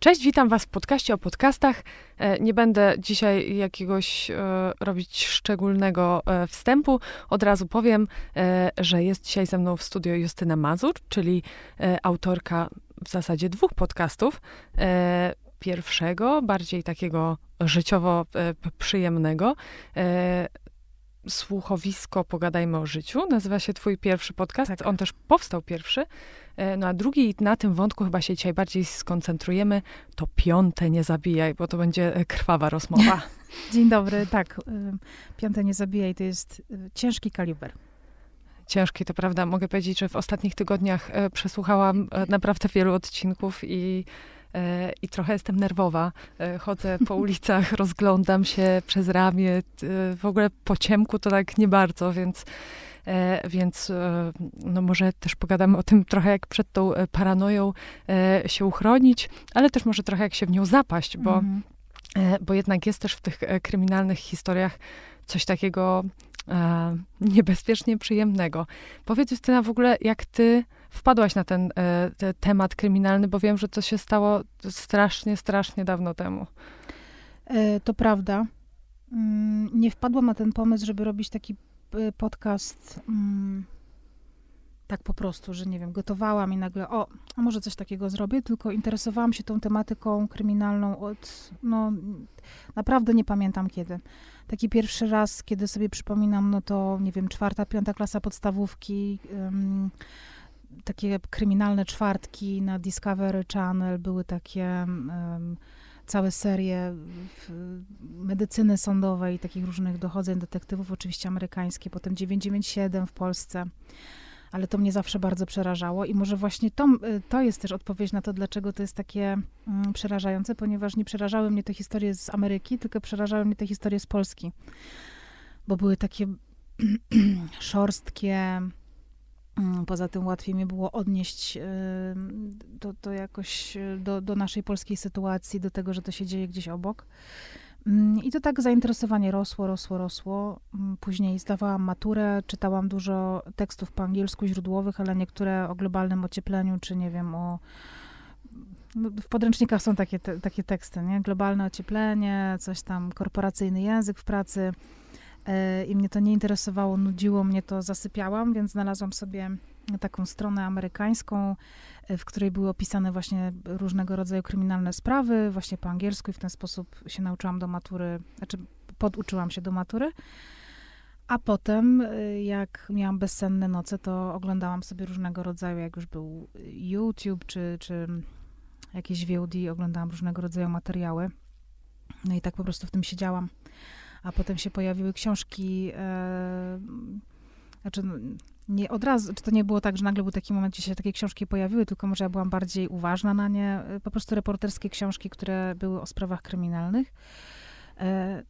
Cześć, witam Was w podcaście o podcastach. E, nie będę dzisiaj jakiegoś e, robić szczególnego e, wstępu. Od razu powiem, że jest dzisiaj ze mną w studio Justyna Mazur, czyli autorka w zasadzie dwóch podcastów. Pierwszego, bardziej takiego życiowo przyjemnego, słuchowisko Pogadajmy o życiu. Nazywa się twój pierwszy podcast. Tak. On też powstał pierwszy. E, no a drugi, na tym wątku chyba się dzisiaj bardziej skoncentrujemy, to piąte nie zabijaj, bo to będzie e, krwawa rozmowa. Dzień dobry, tak. Y, piąte nie zabijaj to jest y, ciężki kaliber ciężki, to prawda. Mogę powiedzieć, że w ostatnich tygodniach e, przesłuchałam naprawdę wielu odcinków i i trochę jestem nerwowa. E, chodzę po ulicach, rozglądam się przez ramię. E, w ogóle po ciemku to tak nie bardzo, więc więc no może też pogadamy o tym trochę, jak przed tą paranoją się uchronić, ale też może trochę jak się w nią zapaść, bo, mm. bo jednak jest też w tych kryminalnych historiach coś takiego niebezpiecznie przyjemnego. Powiedz Justyna w ogóle, jak ty wpadłaś na ten, e, ten temat kryminalny, bo wiem, że to się stało strasznie, strasznie dawno temu. E, to prawda. Mm, nie wpadłam na ten pomysł, żeby robić taki e, podcast mm, tak po prostu, że nie wiem, gotowałam i nagle, o, a może coś takiego zrobię, tylko interesowałam się tą tematyką kryminalną od, no, naprawdę nie pamiętam kiedy. Taki pierwszy raz, kiedy sobie przypominam, no to, nie wiem, czwarta, piąta klasa podstawówki, um, takie kryminalne czwartki na Discovery Channel, były takie um, całe serie medycyny sądowej, takich różnych dochodzeń detektywów, oczywiście amerykańskie, potem 997 w Polsce. Ale to mnie zawsze bardzo przerażało i może właśnie to, to jest też odpowiedź na to, dlaczego to jest takie um, przerażające, ponieważ nie przerażały mnie te historie z Ameryki, tylko przerażały mnie te historie z Polski. Bo były takie szorstkie, Mm, poza tym łatwiej mi było odnieść y, to, to jakoś y, do, do naszej polskiej sytuacji, do tego, że to się dzieje gdzieś obok. Mm, I to tak zainteresowanie rosło, rosło, rosło. Mm, później zdawałam maturę, czytałam dużo tekstów po angielsku źródłowych, ale niektóre o globalnym ociepleniu, czy nie wiem, o. No, w podręcznikach są takie, te, takie teksty, nie? Globalne ocieplenie, coś tam, korporacyjny język w pracy. E, i mnie to nie interesowało, nudziło mnie to, zasypiałam, więc znalazłam sobie taką stronę amerykańską, e, w której były opisane właśnie różnego rodzaju kryminalne sprawy, właśnie po angielsku i w ten sposób się nauczyłam do matury, znaczy poduczyłam się do matury. A potem, e, jak miałam bezsenne noce, to oglądałam sobie różnego rodzaju, jak już był YouTube czy, czy jakieś VOD, oglądałam różnego rodzaju materiały. No i tak po prostu w tym siedziałam a potem się pojawiły książki, e, znaczy no, nie od razu, czy to nie było tak, że nagle był taki moment, gdzie się takie książki pojawiły, tylko może ja byłam bardziej uważna na nie, e, po prostu reporterskie książki, które były o sprawach kryminalnych. E,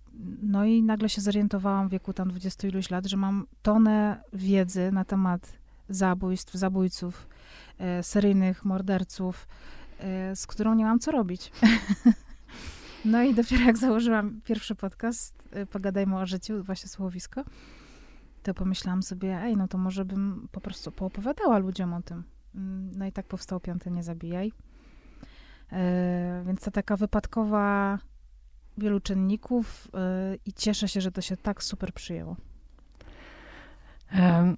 no i nagle się zorientowałam w wieku tam 20 iluś lat, że mam tonę wiedzy na temat zabójstw, zabójców, e, seryjnych morderców, z którą nie mam co robić. No i dopiero jak założyłam pierwszy podcast, y, Pogadajmy o życiu, właśnie słowisko, to pomyślałam sobie, ej, no to może bym po prostu poopowiadała ludziom o tym. Mm, no i tak powstał Piąte Nie Zabijaj. E, więc to taka wypadkowa wielu czynników e, i cieszę się, że to się tak super przyjęło. Um.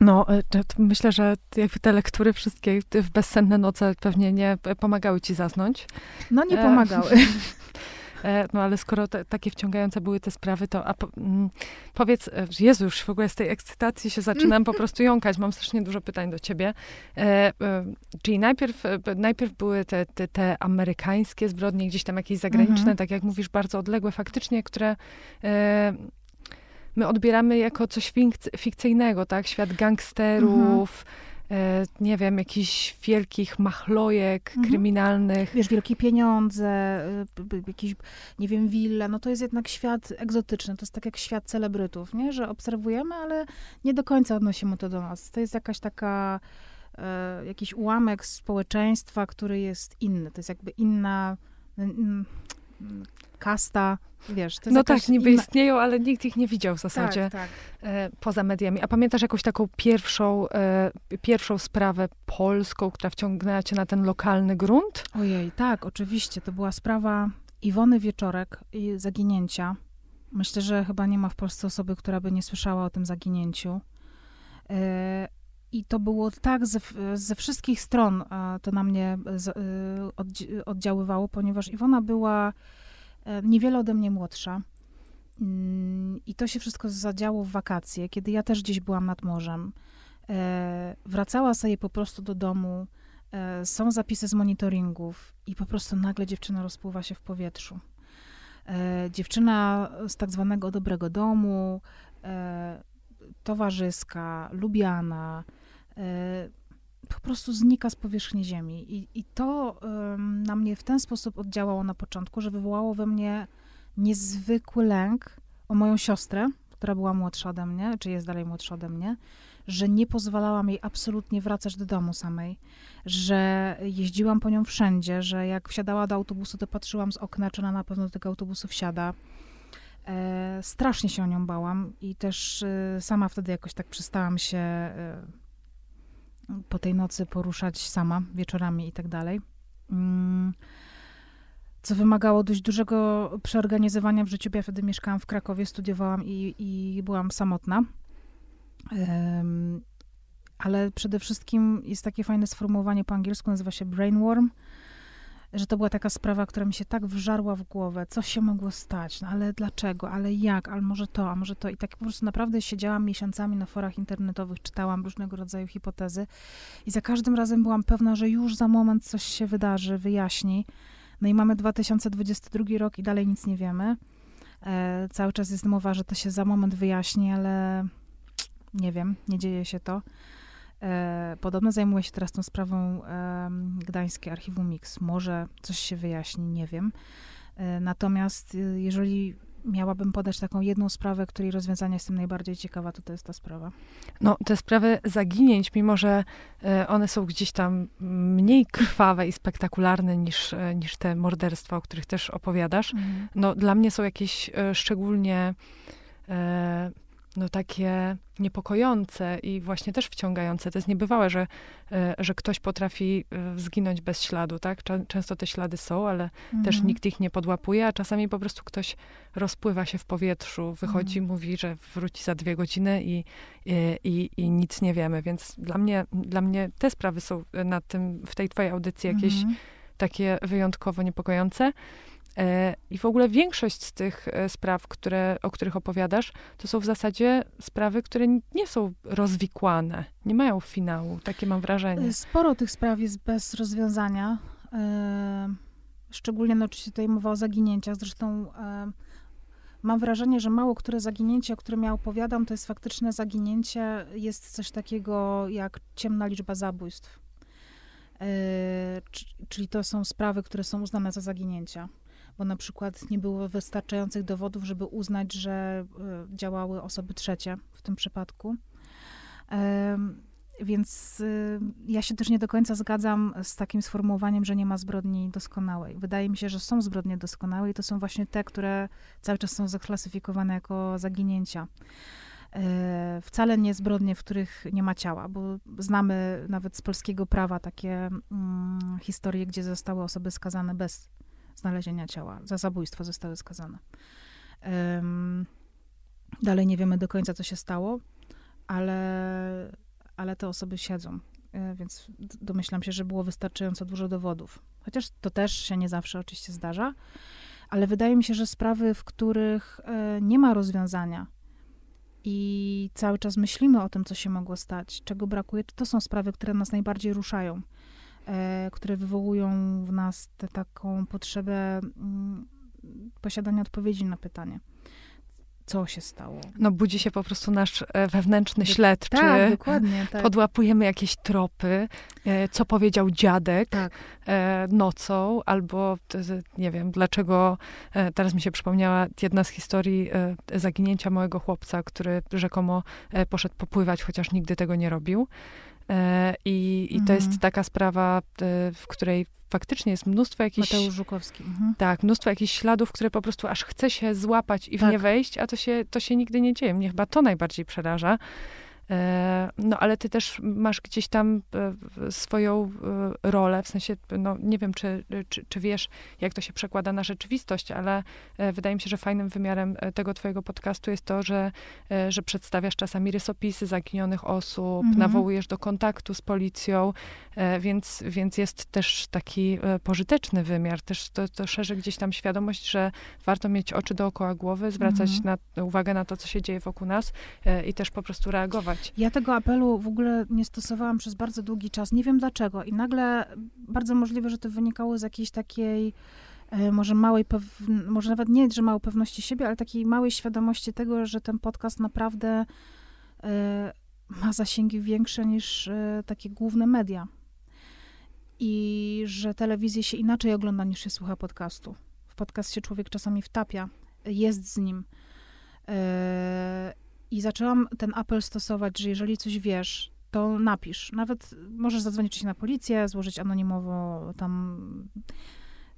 No, e, myślę, że jakby te lektury wszystkie w bezsenne noce pewnie nie pomagały ci zasnąć. No, nie pomagały. E, no ale skoro te, takie wciągające były te sprawy, to a po, mm, powiedz, e, Jezu, już w ogóle z tej ekscytacji się zaczynam po prostu jąkać. Mam strasznie dużo pytań do ciebie. E, e, czyli najpierw, najpierw były te, te, te, amerykańskie zbrodnie, gdzieś tam jakieś zagraniczne, mhm. tak jak mówisz, bardzo odległe faktycznie, które e, my odbieramy jako coś fikcyjnego, tak? Świat gangsterów, mhm. e, nie wiem, jakichś wielkich machlojek mhm. kryminalnych. Wiesz, wielkie pieniądze, e, jakieś, nie wiem, wille, no to jest jednak świat egzotyczny, to jest tak jak świat celebrytów, nie? Że obserwujemy, ale nie do końca odnosimy to do nas. To jest jakaś taka, e, jakiś ułamek społeczeństwa, który jest inny. To jest jakby inna kasta, wiesz. No tak, niby inna... istnieją, ale nikt ich nie widział w zasadzie tak, tak. E, poza mediami. A pamiętasz jakąś taką pierwszą, e, pierwszą sprawę polską, która wciągnęła cię na ten lokalny grunt? Ojej, tak, oczywiście. To była sprawa Iwony Wieczorek i zaginięcia. Myślę, że chyba nie ma w Polsce osoby, która by nie słyszała o tym zaginięciu. E, I to było tak ze, ze wszystkich stron to na mnie oddziaływało, ponieważ Iwona była niewiele ode mnie młodsza. Mm, I to się wszystko zadziało w wakacje, kiedy ja też gdzieś byłam nad morzem. Wracała sobie po prostu do domu, są zapisy z monitoringów i po prostu nagle dziewczyna rozpływa się w powietrzu. Dziewczyna z tak zwanego dobrego domu, towarzyska, lubiana, e, po prostu znika z powierzchni ziemi. I, i to na mnie w ten sposób oddziałało na początku, że wywołało we mnie niezwykły lęk o moją siostrę, która była młodsza ode mnie, czy jest dalej młodsza ode mnie, że nie pozwalałam jej absolutnie wracać do domu samej, że jeździłam po nią wszędzie, że jak wsiadała do autobusu, to patrzyłam z okna, czy ona na pewno do tego autobusu wsiada E, strasznie się o nią bałam i też e, sama wtedy jakoś tak przestałam się e, po tej nocy poruszać sama wieczorami i tak dalej. Mm, co wymagało dość dużego przeorganizowania w życiu, ja wtedy mieszkałam w Krakowie, studiowałam i, i byłam samotna. ale przede wszystkim jest takie fajne sformułowanie po angielsku, nazywa się brainworm, że to była taka sprawa, która mi się tak wżarła w głowę, co się mogło stać, no ale dlaczego, ale jak, ale może to, a może to. I tak po prostu naprawdę siedziałam miesiącami na forach internetowych, czytałam różnego rodzaju hipotezy i za każdym razem byłam pewna, że już za moment coś się wydarzy, wyjaśni. No i mamy 2022 rok i dalej nic nie wiemy. E, cały czas jest mowa, że to się za moment wyjaśni, ale nie wiem, nie dzieje się to. E, podobno zajmuje się teraz tą sprawą e, Gdańskie Archiwum Mix. Może coś się wyjaśni, nie wiem. E, natomiast y, jeżeli miałabym podać taką jedną sprawę, której rozwiązania jestem najbardziej ciekawa, to to jest ta sprawa. No, te sprawy zaginięć, mimo że one są gdzieś tam mniej krwawe i spektakularne niż, niż te morderstwa, o których też opowiadasz, mhm. no dla mnie są jakieś szczególnie no takie niepokojące i właśnie też wciągające. To jest niebywałe, że, e, że ktoś potrafi e, zginąć bez śladu, tak? Często te ślady są, ale mhm. też nikt ich nie podłapuje, a czasami po prostu ktoś rozpływa się w powietrzu, wychodzi, mhm. mówi, że wróci za dwie godziny i, i, i, i, nic nie wiemy. Więc dla mnie, dla mnie te sprawy są na tym, w tej twojej audycji jakieś mhm. takie wyjątkowo niepokojące. E, I w ogóle większość z tych e, spraw, które, o których opowiadasz, to są w zasadzie sprawy, które nie są rozwikłane, nie mają finału. Takie mam wrażenie. Sporo tych spraw jest bez rozwiązania. E, szczególnie, no oczywiście tutaj mowa o zaginięciach. Zresztą mam wrażenie, że mało które zaginięcie, o którym ja opowiadam, to jest faktyczne zaginięcie. Jest coś takiego jak ciemna liczba zabójstw. Czyli to są sprawy, które są uznane za zaginięcia bo na przykład nie było wystarczających dowodów, żeby uznać, że e, działały osoby trzecie w tym przypadku. Więc y, ja się też nie do końca zgadzam z takim sformułowaniem, że nie ma zbrodni doskonałej. Wydaje mi się, że są zbrodnie doskonałe i to są właśnie te, które cały czas są zaklasyfikowane jako zaginięcia. E, wcale nie zbrodnie, w których nie ma ciała, bo znamy nawet z polskiego prawa takie mm, historie, gdzie zostały osoby skazane bez znalezienia ciała. Za zabójstwo zostały skazane. Um, dalej nie wiemy do końca, co się stało, ale, ale te osoby siedzą, e, więc domyślam się, że było wystarczająco dużo dowodów. Chociaż to też się nie zawsze oczywiście zdarza, ale wydaje mi się, że sprawy, w których e, nie ma rozwiązania i cały czas myślimy o tym, co się mogło stać, czego brakuje, to, to są sprawy, które nas najbardziej ruszają. E, które wywołują w nas tę taką potrzebę mm, posiadania odpowiedzi na pytanie co się stało. No budzi się po prostu nasz e, wewnętrzny śledczy. Tak, dokładnie. Tak. Podłapujemy jakieś tropy, e, co powiedział dziadek tak. nocą, albo nie wiem, dlaczego, teraz mi się przypomniała jedna z historii zaginięcia małego chłopca, który rzekomo poszedł popływać, chociaż nigdy tego nie robił. E, I, i to jest Mhm. taka sprawa, e, w której faktycznie jest mnóstwo jakichś... Mateusz Żukowski. Mhm. Tak, mnóstwo jakichś śladów, które po prostu aż chce się złapać i w Tak. nie wejść, a to się, to się nigdy nie dzieje. Mnie chyba to najbardziej przeraża. E, No, ale ty też masz gdzieś tam e, swoją e, rolę, w sensie, no, nie wiem, czy, czy, czy wiesz, jak to się przekłada na rzeczywistość, ale wydaje mi się, że fajnym wymiarem tego twojego podcastu jest to, że, że przedstawiasz czasami rysopisy zaginionych osób, Mhm. nawołujesz do kontaktu z policją, więc, więc jest też taki pożyteczny wymiar, też to, to szerzy gdzieś tam świadomość, że warto mieć oczy dookoła głowy, zwracać Mhm. na, uwagę na to, co się dzieje wokół nas i też po prostu reagować. Ja tego apelu w ogóle nie stosowałam przez bardzo długi czas. Nie wiem dlaczego. I nagle bardzo możliwe, że to wynikało z jakiejś takiej e, może małej, może nawet nie, że małej pewności siebie, ale takiej małej świadomości tego, że ten podcast naprawdę e, ma zasięgi większe niż e, takie główne media. I że telewizję się inaczej ogląda niż się słucha podcastu. W podcast się człowiek czasami wtapia, jest z nim. I zaczęłam ten apel stosować, że jeżeli coś wiesz, to napisz. Nawet możesz zadzwonić na policję, złożyć anonimowo tam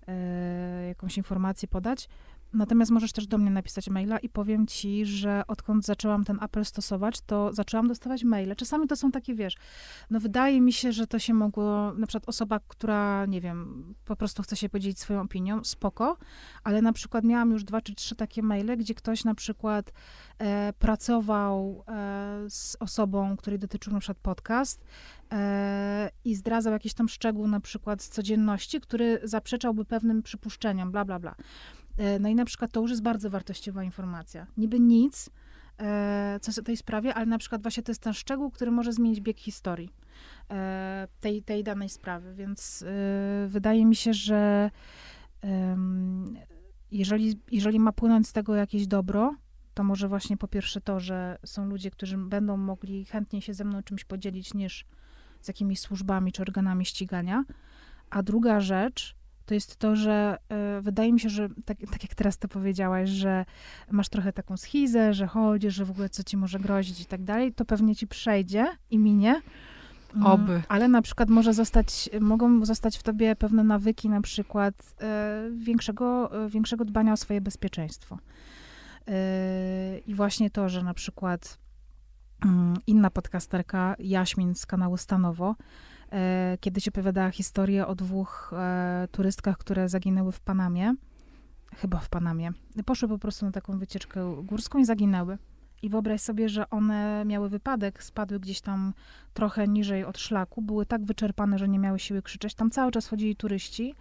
e, jakąś informację podać. Natomiast możesz też do mnie napisać maila i powiem ci, że odkąd zaczęłam ten apel stosować, to zaczęłam dostawać maile. Czasami to są takie, wiesz, no wydaje mi się, że to się mogło, na przykład osoba, która, nie wiem, po prostu chce się podzielić swoją opinią, spoko, ale na przykład miałam już dwa czy trzy takie maile, gdzie ktoś na przykład e, pracował e, z osobą, której dotyczył na przykład podcast e, i zdradzał jakiś tam szczegół na przykład z codzienności, który zaprzeczałby pewnym przypuszczeniom, bla, bla, bla. E, no i na przykład to już jest bardzo wartościowa informacja. Niby nic, e, co w tej sprawie, ale na przykład właśnie to jest ten szczegół, który może zmienić bieg historii e, tej, tej danej sprawy, więc wydaje mi się, że jeżeli, jeżeli ma płynąć z tego jakieś dobro, to może właśnie po pierwsze to, że są ludzie, którzy będą mogli chętniej się ze mną czymś podzielić niż z jakimiś służbami czy organami ścigania. A druga rzecz to jest to, że e, wydaje mi się, że tak, tak jak teraz to powiedziałaś, że masz trochę taką schizę, że chodzisz, że w ogóle co ci może grozić i tak dalej, to pewnie ci przejdzie i minie. Mm, Oby. Ale na przykład może zostać, mogą zostać w tobie pewne nawyki, na przykład e, większego, e, większego dbania o swoje bezpieczeństwo. I właśnie to, że na przykład mm, inna podcasterka, Jaśmin z kanału Stanowo, kiedyś opowiadała historię o dwóch e, turystkach, które zaginęły w Panamie, chyba w Panamie. Poszły po prostu na taką wycieczkę górską i zaginęły. I wyobraź sobie, że one miały wypadek, spadły gdzieś tam trochę niżej od szlaku, były tak wyczerpane, że nie miały siły krzyczeć. Tam cały czas chodzili turyści.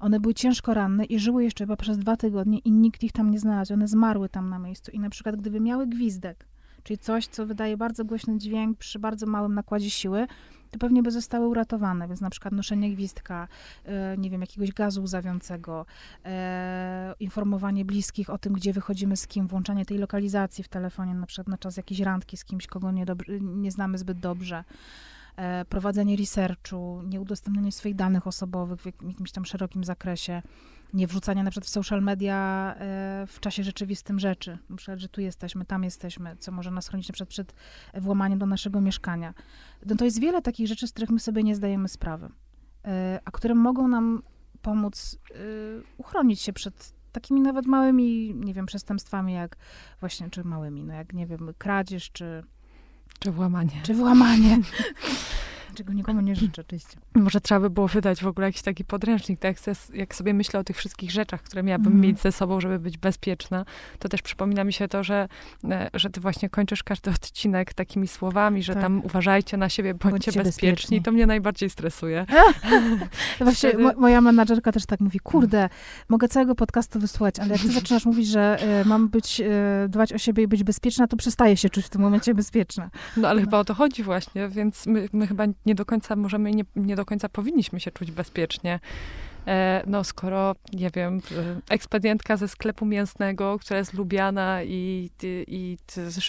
One były ciężko ranne i żyły jeszcze chyba przez dwa tygodnie i nikt ich tam nie znalazł. One zmarły tam na miejscu. I na przykład gdyby miały gwizdek, czyli coś, co wydaje bardzo głośny dźwięk przy bardzo małym nakładzie siły, to pewnie by zostały uratowane. Więc na przykład noszenie gwizdka, e, nie wiem, jakiegoś gazu łzawiącego, e, informowanie bliskich o tym, gdzie wychodzimy z kim, włączanie tej lokalizacji w telefonie, na przykład na czas jakiejś randki z kimś, kogo nie, nie znamy zbyt dobrze. E, prowadzenie researchu, nieudostępnianie swoich danych osobowych w jak- jakimś tam szerokim zakresie, nie wrzucanie na przykład w social media e, w czasie rzeczywistym rzeczy, na przykład, że tu jesteśmy, tam jesteśmy, co może nas chronić na przykład przed włamaniem do naszego mieszkania. No to jest wiele takich rzeczy, z których my sobie nie zdajemy sprawy, e, a które mogą nam pomóc e, uchronić się przed takimi nawet małymi, nie wiem, przestępstwami, jak właśnie, czy małymi, no jak, nie wiem, kradzież, czy, Czy włamanie. czy włamanie. Czego nikomu nie życzę, oczywiście. Może trzeba by było wydać w ogóle jakiś taki podręcznik, tak? Jak sobie myślę o tych wszystkich rzeczach, które miałabym Mhm. mieć ze sobą, żeby być bezpieczna, to też przypomina mi się to, że, e, że ty właśnie kończysz każdy odcinek takimi słowami, że Tak. tam uważajcie na siebie, bądźcie, Bądźcie bezpieczni. bezpieczni. To mnie najbardziej stresuje. Właśnie Wtedy- mo- moja menadżerka też tak mówi, kurde, mogę całego podcastu wysłuchać, ale jak ty zaczynasz mówić, że e, mam być, e, dbać o siebie i być bezpieczna, to przestaję się czuć w tym momencie bezpieczna. No ale No. chyba o to chodzi właśnie, więc my, my chyba nie do końca możemy i nie, nie do końca powinniśmy się czuć bezpiecznie. E, no skoro, nie wiem, e, ekspedientka ze sklepu mięsnego, która jest lubiana i, i,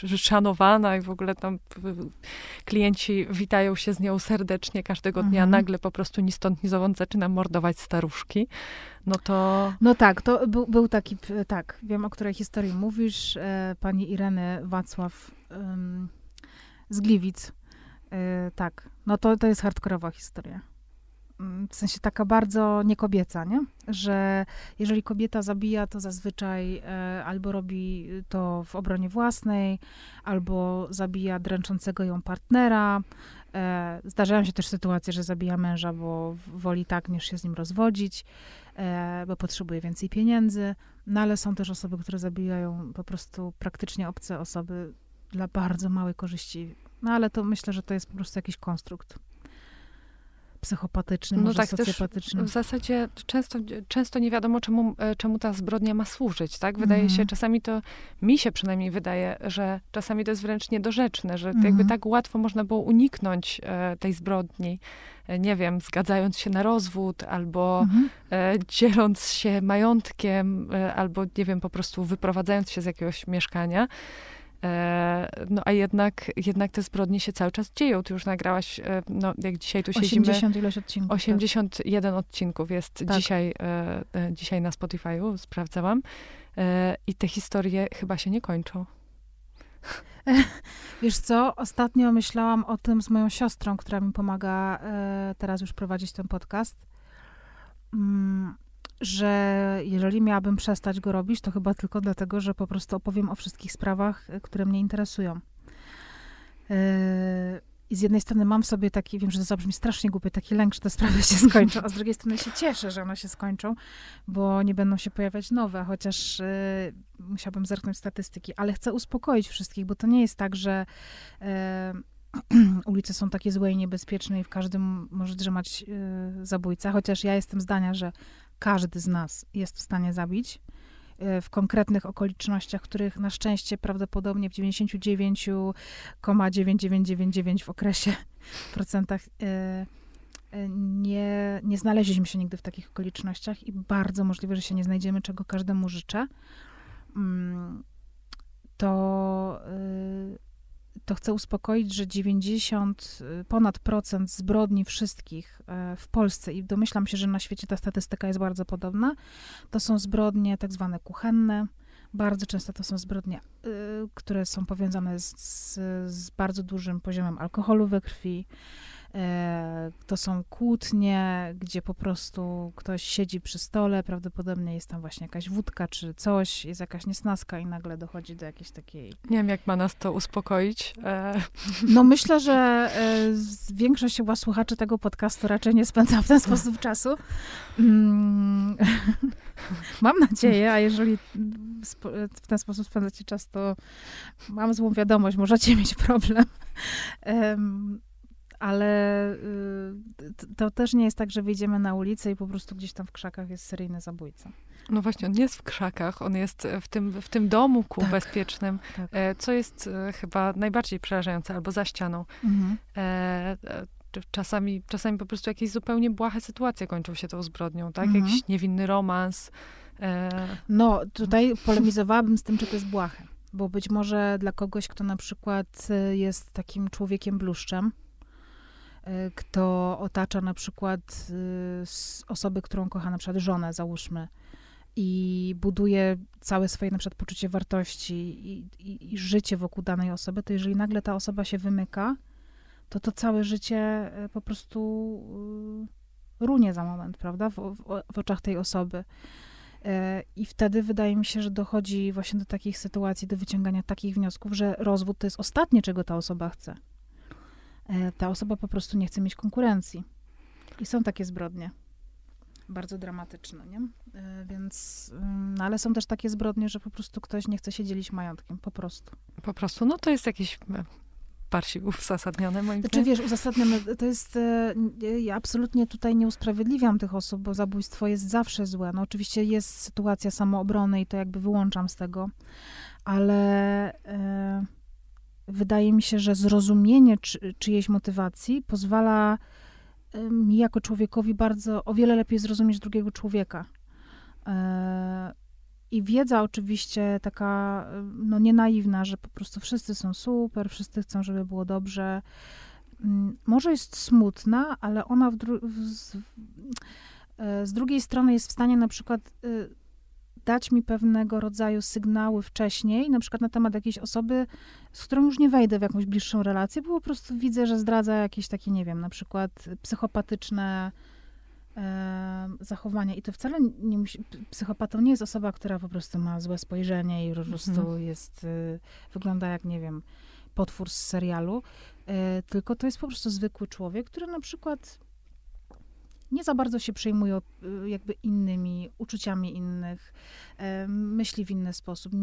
i szanowana i w ogóle tam klienci witają się z nią serdecznie każdego dnia, Mhm. nagle po prostu ni stąd, ni zowąd zaczyna mordować staruszki, no to... No tak, to był, był taki, tak, wiem o której historii mówisz, e, pani Ireny Wacław z Gliwic. Yy, tak, no to, to jest hardkorowa historia. Mm, w sensie taka bardzo niekobieca, nie? Że jeżeli kobieta zabija, to zazwyczaj e, albo robi to w obronie własnej, albo zabija dręczącego ją partnera. E, zdarzają się też sytuacje, że zabija męża, bo woli tak, niż się z nim rozwodzić, bo potrzebuje więcej pieniędzy. No ale są też osoby, które zabijają po prostu praktycznie obce osoby dla bardzo małej korzyści. No ale to myślę, że to jest po prostu jakiś konstrukt psychopatyczny, no może tak, socjopatyczny. w zasadzie często, często nie wiadomo, czemu, e, czemu ta zbrodnia ma służyć, tak? Wydaje mm. się, czasami to, mi się przynajmniej wydaje, że czasami to jest wręcz niedorzeczne, że mm. jakby tak łatwo można było uniknąć e, tej zbrodni, e, nie wiem, zgadzając się na rozwód, albo mm. e, dzieląc się majątkiem, e, albo, nie wiem, po prostu wyprowadzając się z jakiegoś mieszkania. E, no a jednak, jednak te zbrodnie się cały czas dzieją. Ty już nagrałaś, e, no jak dzisiaj tu siedzimy... 80 ilość odcinków. 81 tak. odcinków jest tak. dzisiaj, e, dzisiaj na Spotify'u, sprawdzałam. I te historie chyba się nie kończą. Wiesz co, ostatnio myślałam o tym z moją siostrą, która mi pomaga teraz już prowadzić ten podcast. Że jeżeli miałabym przestać go robić, to chyba tylko dlatego, że po prostu opowiem o wszystkich sprawach, y, które mnie interesują. Yy, I z jednej strony mam sobie taki, wiem, że to zabrzmi strasznie głupie, taki lęk, że te sprawy się skończą, a z drugiej strony się cieszę, że one się skończą, bo nie będą się pojawiać nowe, chociaż yy, musiałabym zerknąć statystyki, ale chcę uspokoić wszystkich, bo to nie jest tak, że yy, ulice są takie złe i niebezpieczne i w każdym może drzemać yy, zabójca, chociaż ja jestem zdania, że każdy z nas jest w stanie zabić e, w konkretnych okolicznościach, których na szczęście prawdopodobnie w 99,9999 w okresie procentach e, e, nie, nie znaleźliśmy się nigdy w takich okolicznościach i bardzo możliwe, że się nie znajdziemy, czego każdemu życzę. Mm, to to chcę uspokoić, że 90 y, ponad procent zbrodni wszystkich e, w Polsce i domyślam się, że na świecie ta statystyka jest bardzo podobna, to są zbrodnie tak zwane kuchenne. Bardzo często to są zbrodnie, y, które są powiązane z, z, bardzo dużym poziomem alkoholu we krwi, to są kłótnie, gdzie po prostu ktoś siedzi przy stole, prawdopodobnie jest tam właśnie jakaś wódka czy coś, jest jakaś niesnaska i nagle dochodzi do jakiejś takiej... Nie wiem, jak ma nas to uspokoić. E... No myślę, że e, większość chyba słuchaczy tego podcastu raczej nie spędza w ten sposób czasu. Mm. Mam nadzieję, a jeżeli w ten sposób spędzacie czas, to mam złą wiadomość, możecie mieć problem ale y, to też nie jest tak, że wyjdziemy na ulicę i po prostu gdzieś tam w krzakach jest seryjny zabójca. No właśnie, on nie jest w krzakach, on jest w tym, w tym domku tak, bezpiecznym, tak. E, co jest e, chyba najbardziej przerażające, albo za ścianą. Mhm. E, czasami, czasami po prostu jakieś zupełnie błahe sytuacje kończą się tą zbrodnią, tak? Mhm. Jakiś niewinny romans. No, tutaj polemizowałabym z tym, czy to jest błahe. Bo być może dla kogoś, kto na przykład jest takim człowiekiem bluszczem, kto otacza na przykład y, osoby, którą kocha, na przykład żonę, załóżmy, i buduje całe swoje na przykład poczucie wartości i, i, i życie wokół danej osoby, to jeżeli nagle ta osoba się wymyka, to to całe życie e, po prostu y, runie za moment, prawda, w, w, w oczach tej osoby. I wtedy wydaje mi się, że dochodzi właśnie do takich sytuacji, do wyciągania takich wniosków, że rozwód to jest ostatnie, czego ta osoba chce. E, ta osoba po prostu nie chce mieć konkurencji. I są takie zbrodnie. Bardzo dramatyczne, nie? E, więc, mm, no ale są też takie zbrodnie, że po prostu ktoś nie chce się dzielić majątkiem, po prostu. Po prostu, no to jest jakieś e, bardziej uzasadnione, moim znaczy, wiesz, uzasadnione, to jest, ja absolutnie tutaj nie usprawiedliwiam tych osób, bo zabójstwo jest zawsze złe. No oczywiście jest sytuacja samoobrony i to jakby wyłączam z tego, ale wydaje mi się, że zrozumienie czy, czyjejś motywacji pozwala mi jako człowiekowi bardzo o wiele lepiej zrozumieć drugiego człowieka. E, I wiedza oczywiście taka, no nie że po prostu wszyscy są super, wszyscy chcą, żeby było dobrze. Mm, może jest smutna, ale ona w z, e, z drugiej strony jest w stanie na przykład y, dać mi pewnego rodzaju sygnały wcześniej, na przykład na temat jakiejś osoby, z którą już nie wejdę w jakąś bliższą relację, bo po prostu widzę, że zdradza jakieś takie, nie wiem, na przykład psychopatyczne e, zachowania. I to wcale nie musi, psychopatą nie jest osoba, która po prostu ma złe spojrzenie i po prostu mhm. jest, y, wygląda jak, nie wiem, potwór z serialu, e, tylko to jest po prostu zwykły człowiek, który na przykład nie za bardzo się przejmuje y, jakby innymi, uczuciami innych, e, myśli w inny sposób,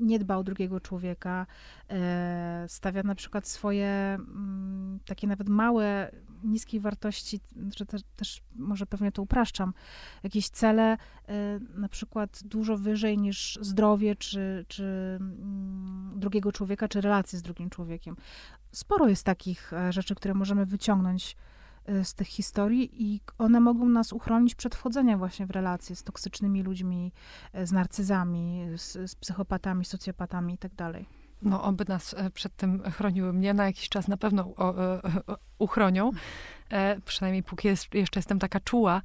nie, dba o drugiego człowieka, e, stawia na przykład swoje mm, takie nawet małe, niskiej wartości, że też, też może pewnie to upraszczam, jakieś cele e, na przykład dużo wyżej niż zdrowie, czy, czy mm, drugiego człowieka, czy relacje z drugim człowiekiem. Sporo jest takich rzeczy, które możemy wyciągnąć z tych historii i one mogą nas uchronić przed wchodzeniem właśnie w relacje z toksycznymi ludźmi, y, z narcyzami, z, z psychopatami, socjopatami itd. Tak no, oby nas e, przed tym chroniły. Mnie na jakiś czas na pewno e, uchronią. E, przynajmniej póki jest, jeszcze jestem taka czuła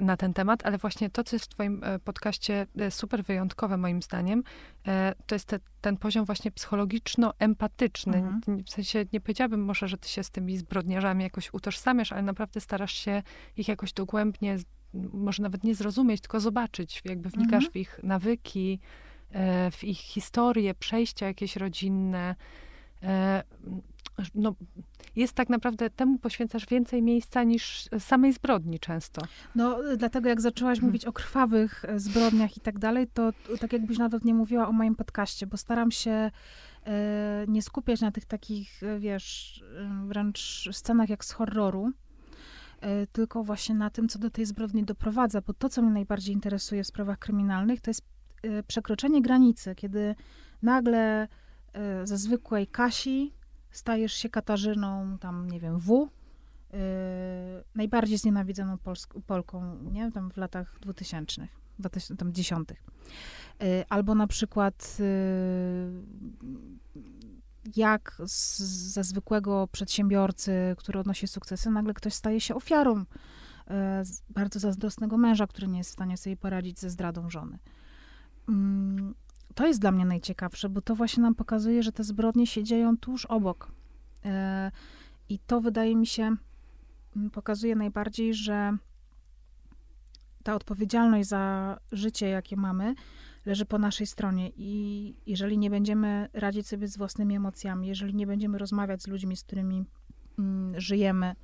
na ten temat, ale właśnie to, co jest w twoim podcaście super wyjątkowe moim zdaniem, to jest te, ten poziom właśnie psychologiczno-empatyczny. Mhm. W sensie nie powiedziałabym może, że ty się z tymi zbrodniarzami jakoś utożsamiasz, ale naprawdę starasz się ich jakoś dogłębnie, może nawet nie zrozumieć, tylko zobaczyć, jakby wnikasz mhm. w ich nawyki, E, w ich historię, przejścia jakieś rodzinne. E, no, jest tak naprawdę, temu poświęcasz więcej miejsca niż samej zbrodni często. No, dlatego jak zaczęłaś hmm. mówić o krwawych e, zbrodniach i tak dalej, to tak jakbyś nawet nie mówiła o moim podcaście, bo staram się nie skupiać na tych takich, wiesz, wręcz scenach jak z horroru, tylko właśnie na tym, co do tej zbrodni doprowadza, bo to, co mnie najbardziej interesuje w sprawach kryminalnych, to jest Y, przekroczenie granicy, kiedy nagle y, ze zwykłej Kasi stajesz się Katarzyną, tam nie wiem, W, y, najbardziej znienawidzoną Polsk- Polką, nie? Tam w latach 2000, tam dziesiątych. Albo na przykład jak z, ze zwykłego przedsiębiorcy, który odnosi sukcesy, nagle ktoś staje się ofiarą bardzo zazdrosnego męża, który nie jest w stanie sobie poradzić ze zdradą żony. To jest dla mnie najciekawsze, bo to właśnie nam pokazuje, że te zbrodnie się dzieją tuż obok. E, I to wydaje mi się mm, pokazuje najbardziej, że ta odpowiedzialność za życie, jakie mamy, leży po naszej stronie. I jeżeli nie będziemy radzić sobie z własnymi emocjami, jeżeli nie będziemy rozmawiać z ludźmi, z którymi mm, żyjemy,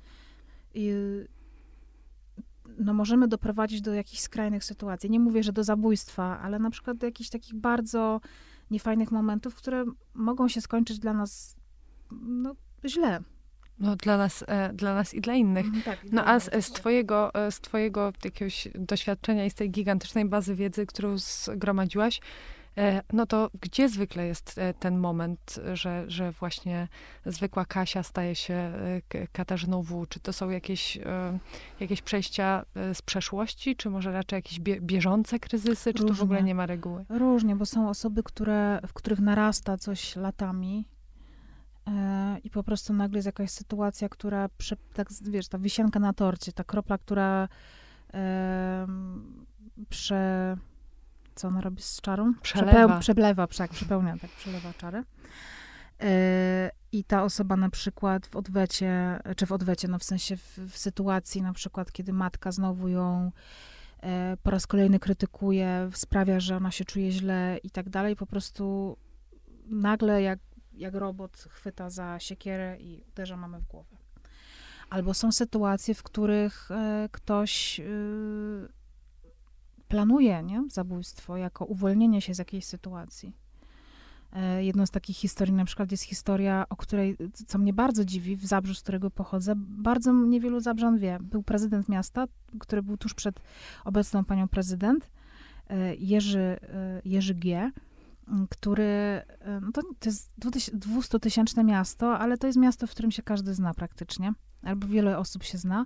no możemy doprowadzić do jakichś skrajnych sytuacji. Nie mówię, że do zabójstwa, ale na przykład do jakichś takich bardzo niefajnych momentów, które mogą się skończyć dla nas no, źle. No, dla nas, e, dla nas i dla innych. Mhm, tak, no a z, z, twojego, e, z twojego jakiegoś doświadczenia i z tej gigantycznej bazy wiedzy, którą zgromadziłaś, E, no to gdzie zwykle jest e, ten moment, że, że właśnie zwykła Kasia staje się e, Katarzyną W? Czy to są jakieś, jakieś przejścia z przeszłości, czy może raczej jakieś bieżące kryzysy, czy Różnie. tu w ogóle nie ma reguły? Różnie, bo są osoby, które, w których narasta coś latami, i po prostu nagle jest jakaś sytuacja, która, tak wiesz, ta wisienka na torcie, ta kropla, która e, prze, co ona robi z czarą? Przelewa. przeplewa, tak, przepełnia, tak, przelewa czary. E, I ta osoba na przykład w odwecie, czy w odwecie, no w sensie w, w sytuacji na przykład, kiedy matka znowu ją e, po raz kolejny krytykuje, sprawia, że ona się czuje źle i tak dalej, po prostu nagle jak, jak robot chwyta za siekierę i uderza mamy w głowę. Albo są sytuacje, w których e, ktoś y, planuje nie? zabójstwo jako uwolnienie się z jakiejś sytuacji. E, jedną z takich historii na przykład jest historia, o której, co mnie bardzo dziwi, w Zabrzu, z którego pochodzę, bardzo niewielu Zabrzan wie. Był prezydent miasta, który był tuż przed obecną panią prezydent, e, Jerzy, e, Jerzy G., który, no to, to jest 200-tysięczne miasto, ale to jest miasto, w którym się każdy zna praktycznie, albo wiele osób się zna.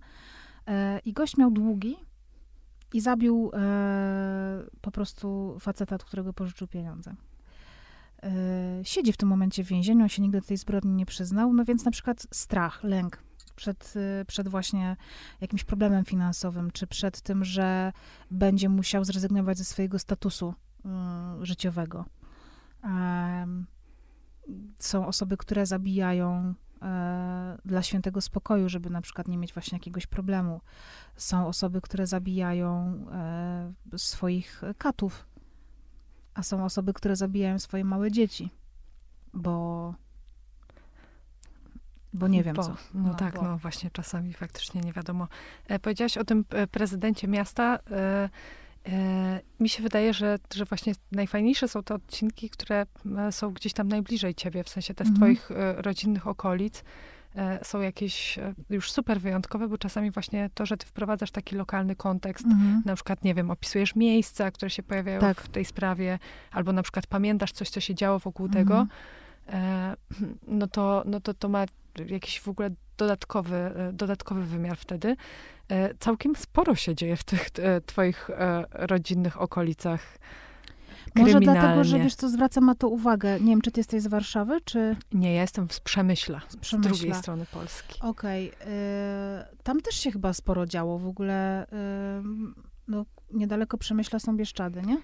I gość miał długi, i zabił e, po prostu faceta, od którego pożyczył pieniądze. E, siedzi w tym momencie w więzieniu, on się nigdy do tej zbrodni nie przyznał, no więc na przykład strach, lęk przed, e, przed właśnie jakimś problemem finansowym, czy przed tym, że będzie musiał zrezygnować ze swojego statusu y, życiowego. Są osoby, które zabijają e, dla świętego spokoju, żeby na przykład nie mieć właśnie jakiegoś problemu. Są osoby, które zabijają e, swoich katów, a są osoby, które zabijają swoje małe dzieci, bo bo nie wiem bo, co. No, no tak, bo. no właśnie czasami faktycznie nie wiadomo. E, powiedziałaś o tym e, prezydencie miasta. E, e, mi się wydaje, że, że właśnie najfajniejsze są te odcinki, które e, są gdzieś tam najbliżej ciebie, w sensie te z mhm. twoich e, rodzinnych okolic są jakieś już super wyjątkowe, bo czasami właśnie to, że ty wprowadzasz taki lokalny kontekst, mhm. na przykład, nie wiem, opisujesz miejsca, które się pojawiają tak. w tej sprawie, albo na przykład pamiętasz coś, co się działo wokół mhm. tego, no to, no to to ma jakiś w ogóle dodatkowy, e, dodatkowy wymiar wtedy. E, całkiem sporo się dzieje w tych e, twoich rodzinnych okolicach. Może dlatego, że wiesz co, zwracam na to uwagę. Nie wiem, czy ty jesteś z Warszawy, czy... Nie, ja jestem z Przemyśla, z, Przemyśla. z drugiej strony Polski. Okej. Okay. tam też się chyba sporo działo w ogóle. no, niedaleko Przemyśla są Bieszczady, nie?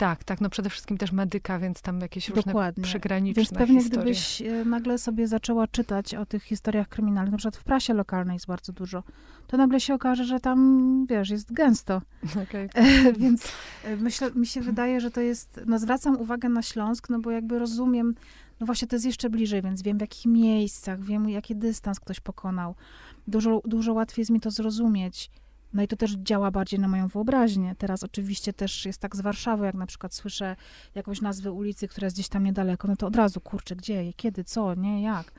Tak, tak, no przede wszystkim też medyka, więc tam jakieś różne Dokładnie. przygraniczne Więc pewnie historie. gdybyś e, nagle sobie zaczęła czytać o tych historiach kryminalnych, na przykład w prasie lokalnej jest bardzo dużo, to nagle się okaże, że tam, wiesz, jest gęsto. Okay. więc e, myślę, mi się wydaje, że to jest, no zwracam uwagę na Śląsk, no bo jakby rozumiem, no właśnie to jest jeszcze bliżej, więc wiem w jakich miejscach, wiem jaki dystans ktoś pokonał. Dużo, dużo łatwiej jest mi to zrozumieć. No i to też działa bardziej na moją wyobraźnię. Teraz oczywiście też jest tak z Warszawy, jak na przykład słyszę jakąś nazwę ulicy, która jest gdzieś tam niedaleko, no to od razu, kurczę, gdzie, kiedy, co, nie, jak.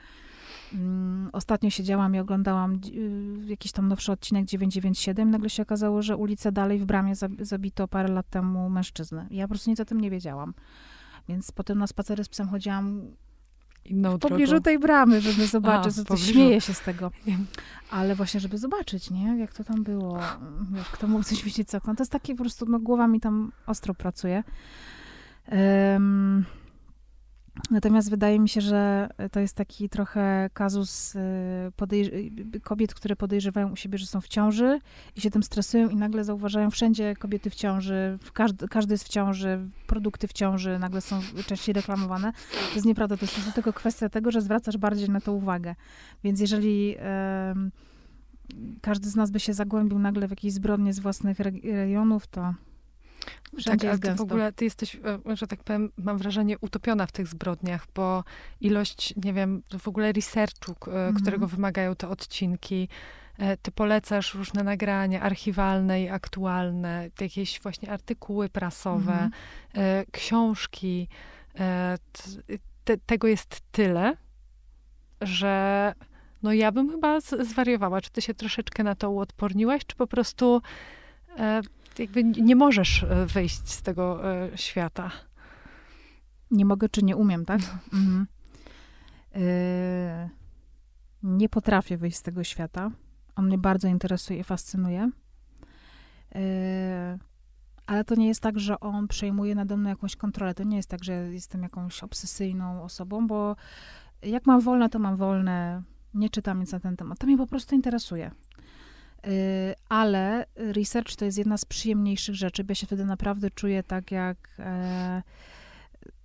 Mm, ostatnio siedziałam i oglądałam y, jakiś tam nowszy odcinek 997. Nagle się okazało, że ulicę dalej w bramie zabito parę lat temu mężczyznę. Ja po prostu nic o tym nie wiedziałam. Więc potem na spacery z psem chodziłam inną w pobliżu drogą. tej bramy, żeby zobaczyć, A, co śmieje się z tego. Ale właśnie, żeby zobaczyć, nie? Jak to tam było. Wiesz, kto mógł coś widzieć z okna. To jest takie po prostu, no głowa mi tam ostro pracuje. Um, Natomiast wydaje mi się, że to jest taki trochę kazus y, y, kobiet, które podejrzewają u siebie, że są w ciąży i się tym stresują i nagle zauważają wszędzie kobiety w ciąży, każdy, każdy jest w ciąży, produkty w ciąży nagle są częściej reklamowane. To jest nieprawda, to jest tylko kwestia tego, że zwracasz bardziej na to uwagę. Więc jeżeli każdy z nas by się zagłębił nagle w jakieś zbrodnie z własnych rejonów, to Wszędzie tak, ale w ogóle ty jesteś, e, że tak powiem, mam wrażenie, utopiona w tych zbrodniach, bo ilość, nie wiem, w ogóle researchu, mm -hmm. którego wymagają te odcinki, e, ty polecasz różne nagrania archiwalne i aktualne, jakieś właśnie artykuły prasowe, -hmm. książki. Te, tego jest tyle, że no ja bym chyba zwariowała. Czy ty się troszeczkę na to uodporniłaś, czy po prostu jakby nie możesz e, wyjść z tego e, świata. Nie mogę, czy nie umiem, tak? Mhm. E, nie potrafię wyjść z tego świata. On mnie bardzo interesuje i fascynuje. ale to nie jest tak, że on przejmuje nade mną jakąś kontrolę. To nie jest tak, że jestem jakąś obsesyjną osobą, bo jak mam wolne, to mam wolne. Nie czytam nic na ten temat. To mnie po prostu interesuje. Y, ale research to jest jedna z przyjemniejszych rzeczy, bo ja się wtedy naprawdę czuję tak jak, e,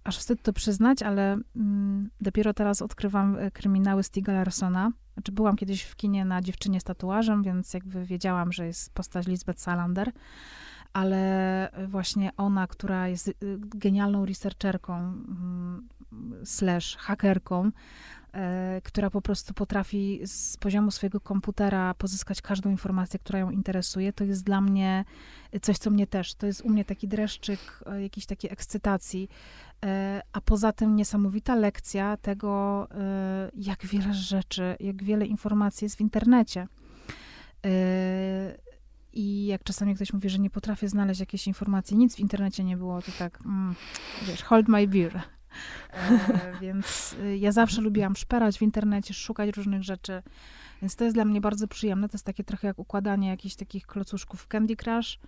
aż wstyd to przyznać, ale mm, dopiero teraz odkrywam e, kryminały Stiga Larsona. Znaczy byłam kiedyś w kinie na Dziewczynie z tatuażem, więc jakby wiedziałam, że jest postać Lisbeth Salander, ale właśnie ona, która jest y, genialną researcherką mm, slash hakerką, która po prostu potrafi z poziomu swojego komputera pozyskać każdą informację, która ją interesuje, to jest dla mnie coś, co mnie też, to jest u mnie taki dreszczyk e, jakiejś takiej ekscytacji, e, a poza tym niesamowita lekcja tego, jak wiele rzeczy, jak wiele informacji jest w internecie. I jak czasami ktoś mówi, że nie potrafię znaleźć jakiejś informacji, nic w internecie nie było, to tak, mm, wiesz, hold my beer. E, więc y, ja zawsze lubiłam szperać w internecie, szukać różnych rzeczy. Więc to jest dla mnie bardzo przyjemne. To jest takie trochę jak układanie jakichś takich klocuszków w Candy Crush.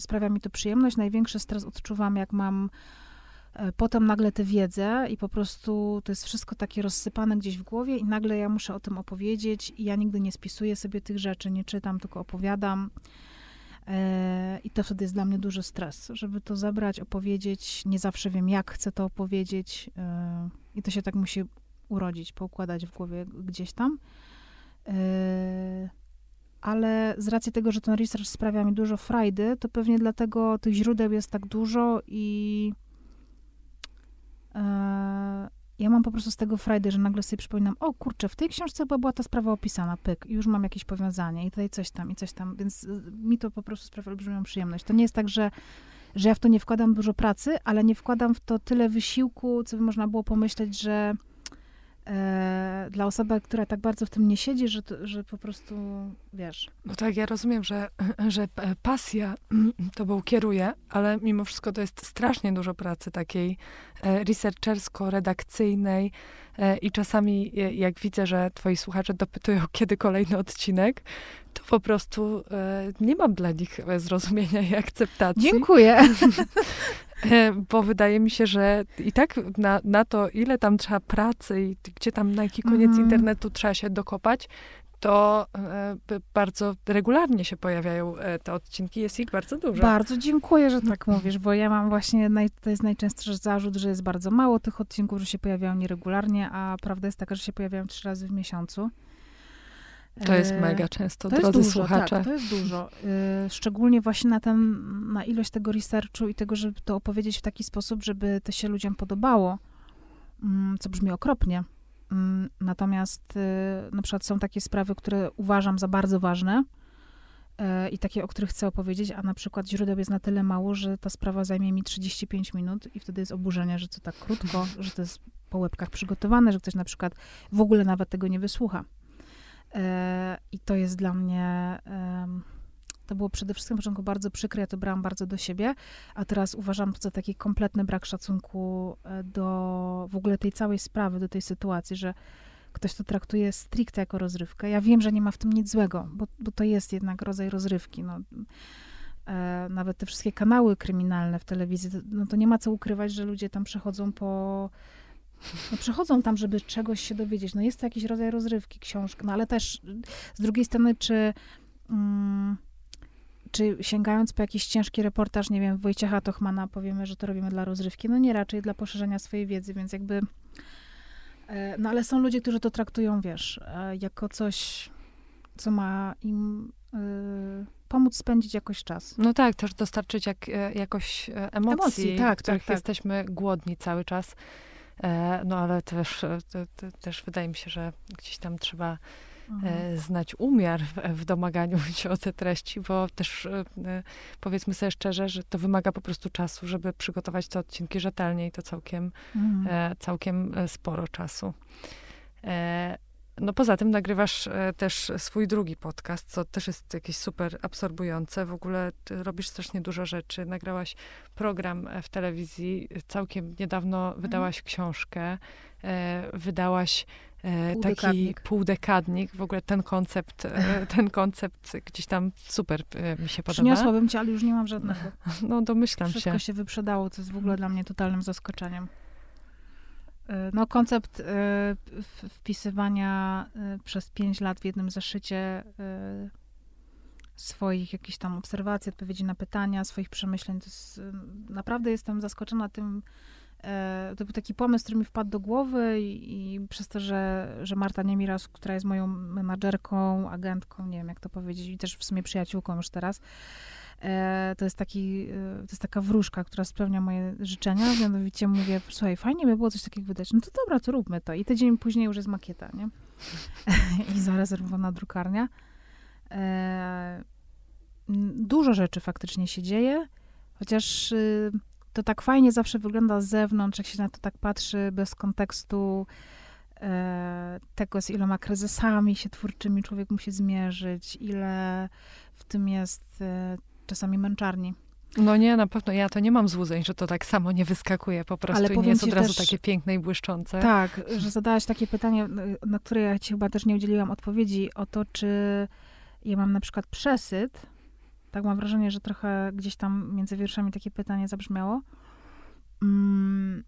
Sprawia mi to przyjemność. Największy stres odczuwam, jak mam e, potem nagle tę wiedzę i po prostu to jest wszystko takie rozsypane gdzieś w głowie i nagle ja muszę o tym opowiedzieć i ja nigdy nie spisuję sobie tych rzeczy, nie czytam, tylko opowiadam. E, I to wtedy jest dla mnie duży stres, żeby to zebrać, opowiedzieć. Nie zawsze wiem, jak chcę to opowiedzieć. E, I to się tak musi urodzić, poukładać w głowie gdzieś tam. E, ale z racji tego, że ten research sprawia mi dużo frajdy, to pewnie dlatego tych źródeł jest tak dużo i ja mam po prostu z tego frajdy, że nagle sobie przypominam, o kurczę, w tej książce chyba była ta sprawa opisana, pyk, już mam jakieś powiązanie i tutaj coś tam, i coś tam, więc y, mi to po prostu sprawia olbrzymią przyjemność. To nie jest tak, że, że ja w to nie wkładam dużo pracy, ale nie wkładam w to tyle wysiłku, co by można było pomyśleć, że dla osoby, która tak bardzo w tym nie siedzi, że, że po prostu, wiesz... No tak, ja rozumiem, że, że pasja tobą kieruje, ale mimo wszystko to jest strasznie dużo pracy takiej e, researchersko-redakcyjnej e, i czasami e, jak widzę, że twoi słuchacze dopytują, kiedy kolejny odcinek, to po prostu nie mam dla nich zrozumienia i akceptacji. Dziękuję. bo wydaje mi się, że i tak na, na to, ile tam trzeba pracy i gdzie tam na jaki koniec mm. internetu trzeba się dokopać, to e, bardzo regularnie się pojawiają e, te odcinki, jest ich bardzo dużo. Bardzo dziękuję, że tak mówisz, bo ja mam właśnie, naj, to jest najczęstszy zarzut, że jest bardzo mało tych odcinków, że się pojawiają nieregularnie, a prawda jest taka, że się pojawiają trzy razy w miesiącu. To jest e, mega często, to drodzy jest dużo, słuchacze. Tak, to jest dużo. Szczególnie właśnie na, ten, na ilość tego researchu i tego, żeby to opowiedzieć w taki sposób, żeby to się ludziom podobało, mm, co brzmi okropnie. Mm, natomiast y, na przykład są takie sprawy, które uważam za bardzo ważne e, i takie, o których chcę opowiedzieć, a na przykład źródeł jest na tyle mało, że ta sprawa zajmie mi 35 minut i wtedy jest oburzenie, że co tak krótko, że to jest po łebkach przygotowane, że ktoś na przykład w ogóle nawet tego nie wysłucha. E, I to jest dla mnie, to było przede wszystkim na początku bardzo przykre, ja to brałam bardzo do siebie, a teraz uważam to za taki kompletny brak szacunku e, do w ogóle tej całej sprawy, do tej sytuacji, że ktoś to traktuje stricte jako rozrywkę. Ja wiem, że nie ma w tym nic złego, bo, bo to jest jednak rodzaj rozrywki. No. E, nawet te wszystkie kanały kryminalne w telewizji, no to nie ma co ukrywać, że ludzie tam przechodzą po no, przychodzą tam, żeby czegoś się dowiedzieć. No jest to jakiś rodzaj rozrywki, książka, no ale też z drugiej strony, czy, mm, czy sięgając po jakiś ciężki reportaż, nie wiem, Wojciecha Tochmana powiemy, że to robimy dla rozrywki? No nie, raczej dla poszerzenia swojej wiedzy, więc jakby... E, no ale są ludzie, którzy to traktują, wiesz, e, jako coś, co ma im y, pomóc spędzić jakoś czas. No tak, też dostarczyć jak, jakoś emocji, emocji tak, których tak, tak. jesteśmy głodni cały czas. E, no ale też, e, też wydaje mi się, że gdzieś tam trzeba e, mhm. znać umiar w, w, domaganiu się o te treści, bo też powiedzmy sobie szczerze, że to wymaga po prostu czasu, żeby przygotować te odcinki rzetelnie i to całkiem, mhm. całkiem sporo czasu. No poza tym nagrywasz e, też swój drugi podcast, co też jest jakieś super absorbujące. W ogóle robisz strasznie dużo rzeczy. Nagrałaś program e, w telewizji, całkiem niedawno mhm. wydałaś książkę, e, wydałaś taki półdekadnik. W ogóle ten koncept, ten koncept gdzieś tam super mi się podoba. Przyniosłabym cię, ale już nie mam żadnego. No domyślam Wszystko się. Wszystko się wyprzedało, co jest w ogóle dla mnie totalnym zaskoczeniem. E, no, koncept e, wpisywania e, przez pięć lat w jednym zeszycie swoich jakichś tam obserwacji, odpowiedzi na pytania, swoich przemyśleń. To jest, naprawdę jestem zaskoczona tym. To był taki pomysł, który mi wpadł do głowy i, i przez to, że, że Marta Niemiras, która jest moją menadżerką, agentką, nie wiem jak to powiedzieć, i też w sumie przyjaciółką już teraz, to jest taki, e, to jest taka wróżka, która spełnia moje życzenia, mianowicie mówię, słuchaj, fajnie by było coś takiego wydać, no to dobra, to róbmy to. I tydzień później już jest makieta, nie? I zarezerwowana drukarnia. E, dużo rzeczy faktycznie się dzieje, chociaż y, to tak fajnie zawsze wygląda z zewnątrz, jak się na to tak patrzy bez kontekstu tego, z iloma kryzysami się twórczymi człowiek musi zmierzyć, ile w tym jest czasami męczarni. No nie, na pewno. Ja to nie mam złudzeń, że to tak samo nie wyskakuje po prostu Ale i nie jest od razu też, takie piękne i błyszczące. Tak, że zadałaś takie pytanie, na które ja ci chyba też nie udzieliłam odpowiedzi, o to, czy ja mam na przykład przesyt. Tak mam wrażenie, że trochę gdzieś tam między wierszami takie pytanie zabrzmiało. Mm,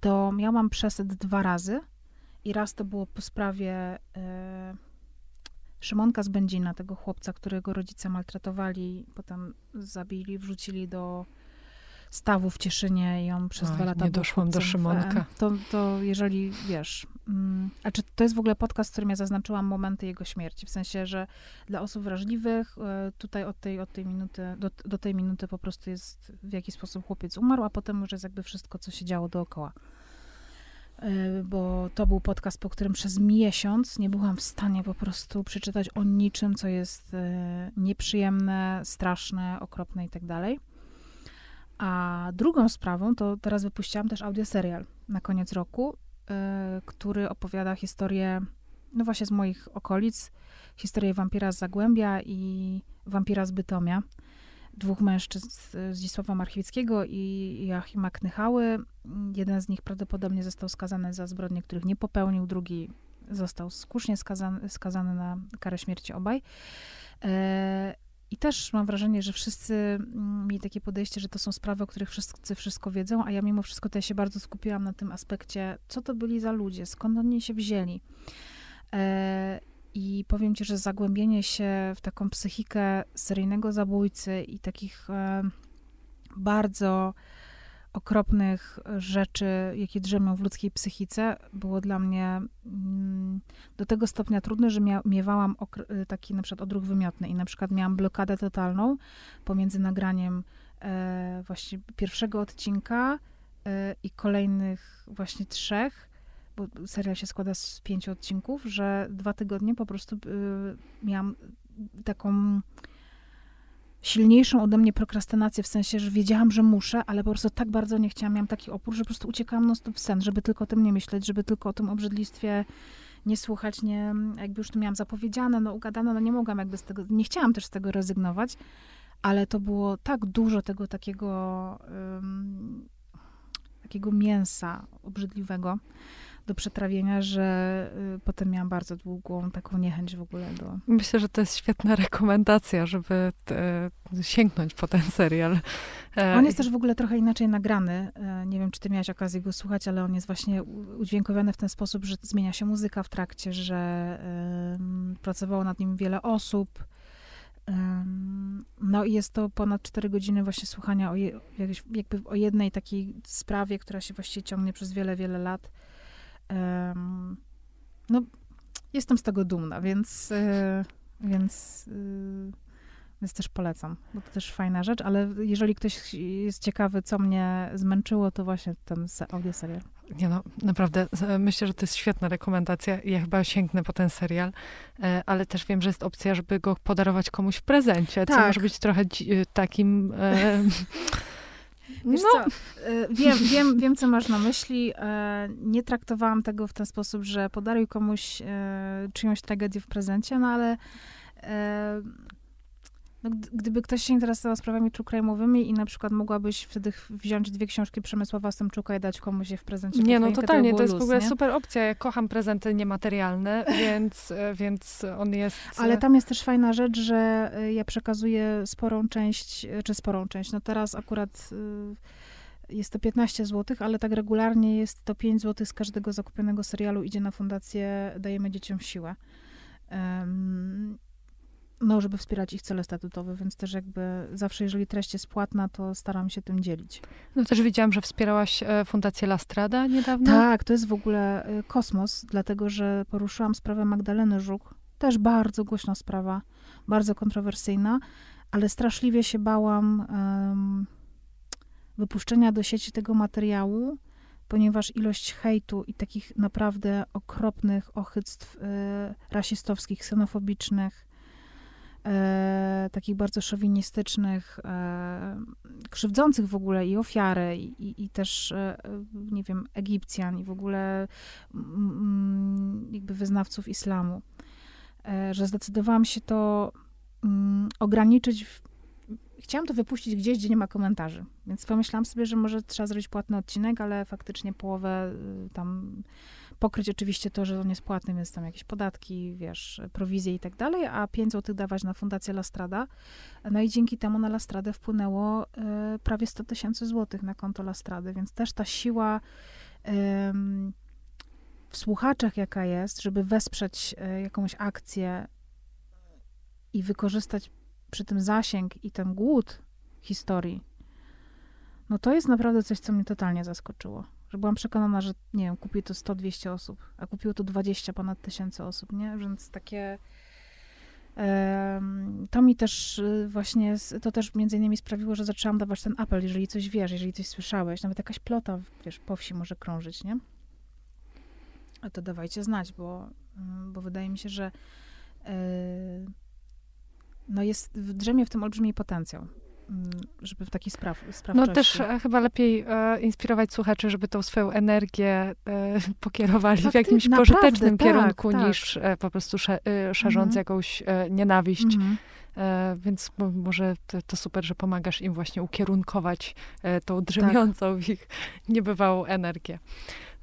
to ja mam przesyt dwa razy i raz to było po sprawie... Yy, Szymonka z Będzina, tego chłopca, którego rodzice maltretowali, potem zabili, wrzucili do stawu w Cieszynie i on przez Oj, dwa lata nie doszłam do Szymonka. EM, To, to jeżeli, wiesz... Mm, a czy to jest w ogóle podcast, w którym ja zaznaczyłam momenty jego śmierci? W sensie, że dla osób wrażliwych e, tutaj od tej, od tej minuty, do, do tej minuty po prostu jest w jaki sposób chłopiec umarł, a potem już jest jakby wszystko, co się działo dookoła. E, Bo to był podcast, po którym przez miesiąc nie byłam w stanie po prostu przeczytać o niczym, co jest e, nieprzyjemne, straszne, okropne i tak. A drugą sprawą, to teraz wypuściłam też audioserial na koniec roku, e, który opowiada historię, no właśnie z moich okolic, historię wampira z Zagłębia i wampira z Bytomia. Dwóch mężczyzn Zdzisława Marchwickiego i Joachima Knychały. Jeden z nich prawdopodobnie został skazany za zbrodnie, których nie popełnił, drugi został słusznie skazany, skazany na karę śmierci obaj. E, I też mam wrażenie, że wszyscy mm, mieli takie podejście, że to są sprawy, o których wszyscy wszystko wiedzą, a ja mimo wszystko tutaj się bardzo skupiłam na tym aspekcie, co to byli za ludzie, skąd oni się wzięli. E, I powiem ci, że zagłębienie się w taką psychikę seryjnego zabójcy i takich e, bardzo okropnych rzeczy, jakie drzemią w ludzkiej psychice, było dla mnie mm, do tego stopnia trudne, że miewałam okr- taki na przykład odruch wymiotny i na przykład miałam blokadę totalną pomiędzy nagraniem e, właśnie pierwszego odcinka e, i kolejnych właśnie trzech, bo serial się składa z pięciu odcinków, że dwa tygodnie po prostu y, miałam taką silniejszą ode mnie prokrastynację, w sensie, że wiedziałam, że muszę, ale po prostu tak bardzo nie chciałam, miałam taki opór, że po prostu uciekałam non stop w sen, żeby tylko o tym nie myśleć, żeby tylko o tym obrzydlistwie nie słuchać, nie, jakby już to miałam zapowiedziane, no ugadane, no nie mogłam jakby z tego, nie chciałam też z tego rezygnować, ale to było tak dużo tego takiego, um, takiego mięsa obrzydliwego, do przetrawienia, że y, potem miałam bardzo długą taką niechęć w ogóle do... Myślę, że to jest świetna rekomendacja, żeby te, sięgnąć po ten serial. E, On jest też w ogóle trochę inaczej nagrany. E, Nie wiem, czy ty miałaś okazję go słuchać, ale on jest właśnie udźwiękowiony w ten sposób, że zmienia się muzyka w trakcie, że pracowało nad nim wiele osób. No i jest to ponad 4 godziny właśnie słuchania o, je, jakby o jednej takiej sprawie, która się właściwie ciągnie przez wiele, wiele lat. No, jestem z tego dumna, więc, e, więc, e, więc też polecam, bo to też fajna rzecz, ale jeżeli ktoś jest ciekawy, co mnie zmęczyło, to właśnie ten se- audioserial. Nie no, naprawdę, e, myślę, że to jest świetna rekomendacja. Ja chyba sięgnę po ten serial, ale też wiem, że jest opcja, żeby go podarować komuś w prezencie, co Tak. może być trochę takim... Wiesz no, co, e, wiem, wiem, wiem, co masz na myśli. E, Nie traktowałam tego w ten sposób, że podaruj komuś e, czyjąś tragedię w prezencie, no ale no, gdy- gdyby ktoś się interesował sprawami true crime'owymi i na przykład mogłabyś wtedy wziąć dwie książki Przemysława Stępczuka i dać komuś je w prezencie. Nie, no totalnie, by to jest było w ogóle luz, nie? super opcja. Ja kocham prezenty niematerialne, więc, więc on jest... Ale tam jest też fajna rzecz, że y, ja przekazuję sporą część, czy sporą część, no teraz akurat y, jest to 15 zł, ale tak regularnie jest to 5 zł z każdego zakupionego serialu idzie na fundację Dajemy Dzieciom Siłę. Em, no, żeby wspierać ich cele statutowe, więc też jakby zawsze, jeżeli treść jest płatna, to staram się tym dzielić. No też widziałam, że wspierałaś e, Fundację Lastrada niedawno. Tak, to jest w ogóle y, kosmos, dlatego że poruszyłam sprawę Magdaleny Żuk. Też bardzo głośna sprawa, bardzo kontrowersyjna, ale straszliwie się bałam em, wypuszczenia do sieci tego materiału, ponieważ ilość hejtu i takich naprawdę okropnych ochyctw y, rasistowskich, ksenofobicznych, e, takich bardzo szowinistycznych, e, krzywdzących w ogóle i ofiary, i, i, też, e, nie wiem, Egipcjan i w ogóle mm, jakby wyznawców islamu, e, że zdecydowałam się to mm, ograniczyć. W, chciałam to wypuścić gdzieś, gdzie nie ma komentarzy, więc pomyślałam sobie, że może trzeba zrobić płatny odcinek, ale faktycznie połowę y, tam pokryć oczywiście to, że on jest płatny, więc tam jakieś podatki, wiesz, prowizje i tak dalej, a 5 zł dawać na Fundację Lastrada. No i dzięki temu na Lastradę wpłynęło e, prawie 100 tysięcy złotych na konto Lastrady, więc też ta siła em, w słuchaczach, jaka jest, żeby wesprzeć e, jakąś akcję i wykorzystać przy tym zasięg i ten głód historii, no to jest naprawdę coś, co mnie totalnie zaskoczyło. Że byłam przekonana, że nie wiem, kupi to 100-200 osób, a kupiło to 20 ponad tysięcy osób, nie? Więc takie to mi też y, właśnie, to też między innymi sprawiło, że zaczęłam dawać ten apel, jeżeli coś wiesz, jeżeli coś słyszałeś, nawet jakaś plota, wiesz, po wsi może krążyć, nie? To dawajcie znać, bo, mm, bo wydaje mi się, że e, no jest, drzemie w tym olbrzymi potencjał. Mm, żeby w taki spraw, sprawczości. No też e, chyba lepiej e, inspirować słuchaczy, żeby tą swoją energię e, pokierowali w jakimś naprawdę, pożytecznym tak, kierunku, tak. niż e, po prostu sze, e, szerząc mhm. jakąś e, nienawiść. Mhm. więc może to, to, super, że pomagasz im właśnie ukierunkować tą drzemiącą tak. w ich niebywałą energię.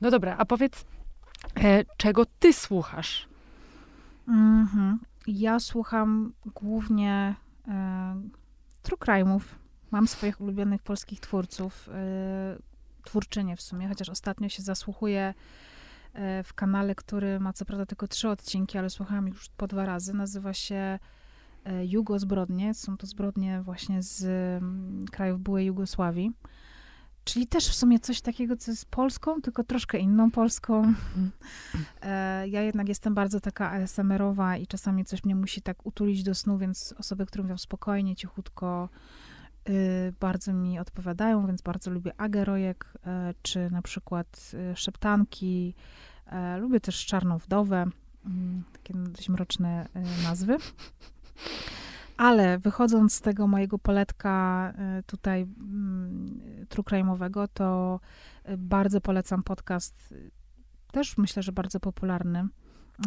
No dobra, a powiedz, czego ty słuchasz? Mhm. Ja słucham głównie true crime'ów. Mam swoich ulubionych polskich twórców, yy, twórczynie w sumie, chociaż ostatnio się zasłuchuję yy, w kanale, który ma co prawda tylko trzy odcinki, ale słuchałam już po dwa razy. Nazywa się yy, Jugo Zbrodnie. Są to zbrodnie właśnie z yy, krajów byłej Jugosławii. Czyli też w sumie coś takiego, co jest Polską, tylko troszkę inną Polską. Mhm. E, ja jednak jestem bardzo taka ASMR-owa i czasami coś mnie musi tak utulić do snu, więc osoby, które mówią spokojnie, cichutko, y, bardzo mi odpowiadają, więc bardzo lubię Agerojek, e, czy na przykład y, Szeptanki. E, lubię też Czarną Wdowę, mm, takie dość mroczne nazwy. Ale wychodząc z tego mojego poletka y, tutaj mm, trukrajmowego, to y, bardzo polecam podcast, y, też myślę, że bardzo popularny,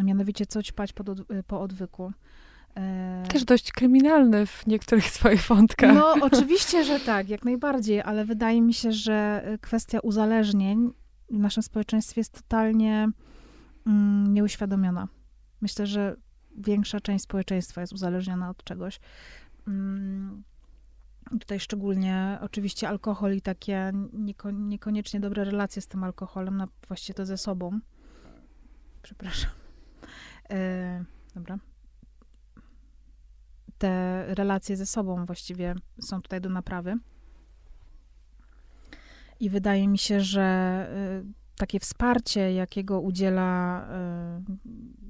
mianowicie Co ćpać po, po odwyku. E, też dość kryminalny w niektórych swoich wątkach. No, oczywiście, że tak, jak najbardziej, ale wydaje mi się, że kwestia uzależnień w naszym społeczeństwie jest totalnie mm, nieuświadomiona. Myślę, że większa część społeczeństwa jest uzależniona od czegoś. Mm, tutaj szczególnie oczywiście alkohol i takie nieko, niekoniecznie dobre relacje z tym alkoholem, no właściwie to ze sobą. Przepraszam. E, dobra. Te relacje ze sobą właściwie są tutaj do naprawy. I wydaje mi się, że y, takie wsparcie, jakiego udziela y,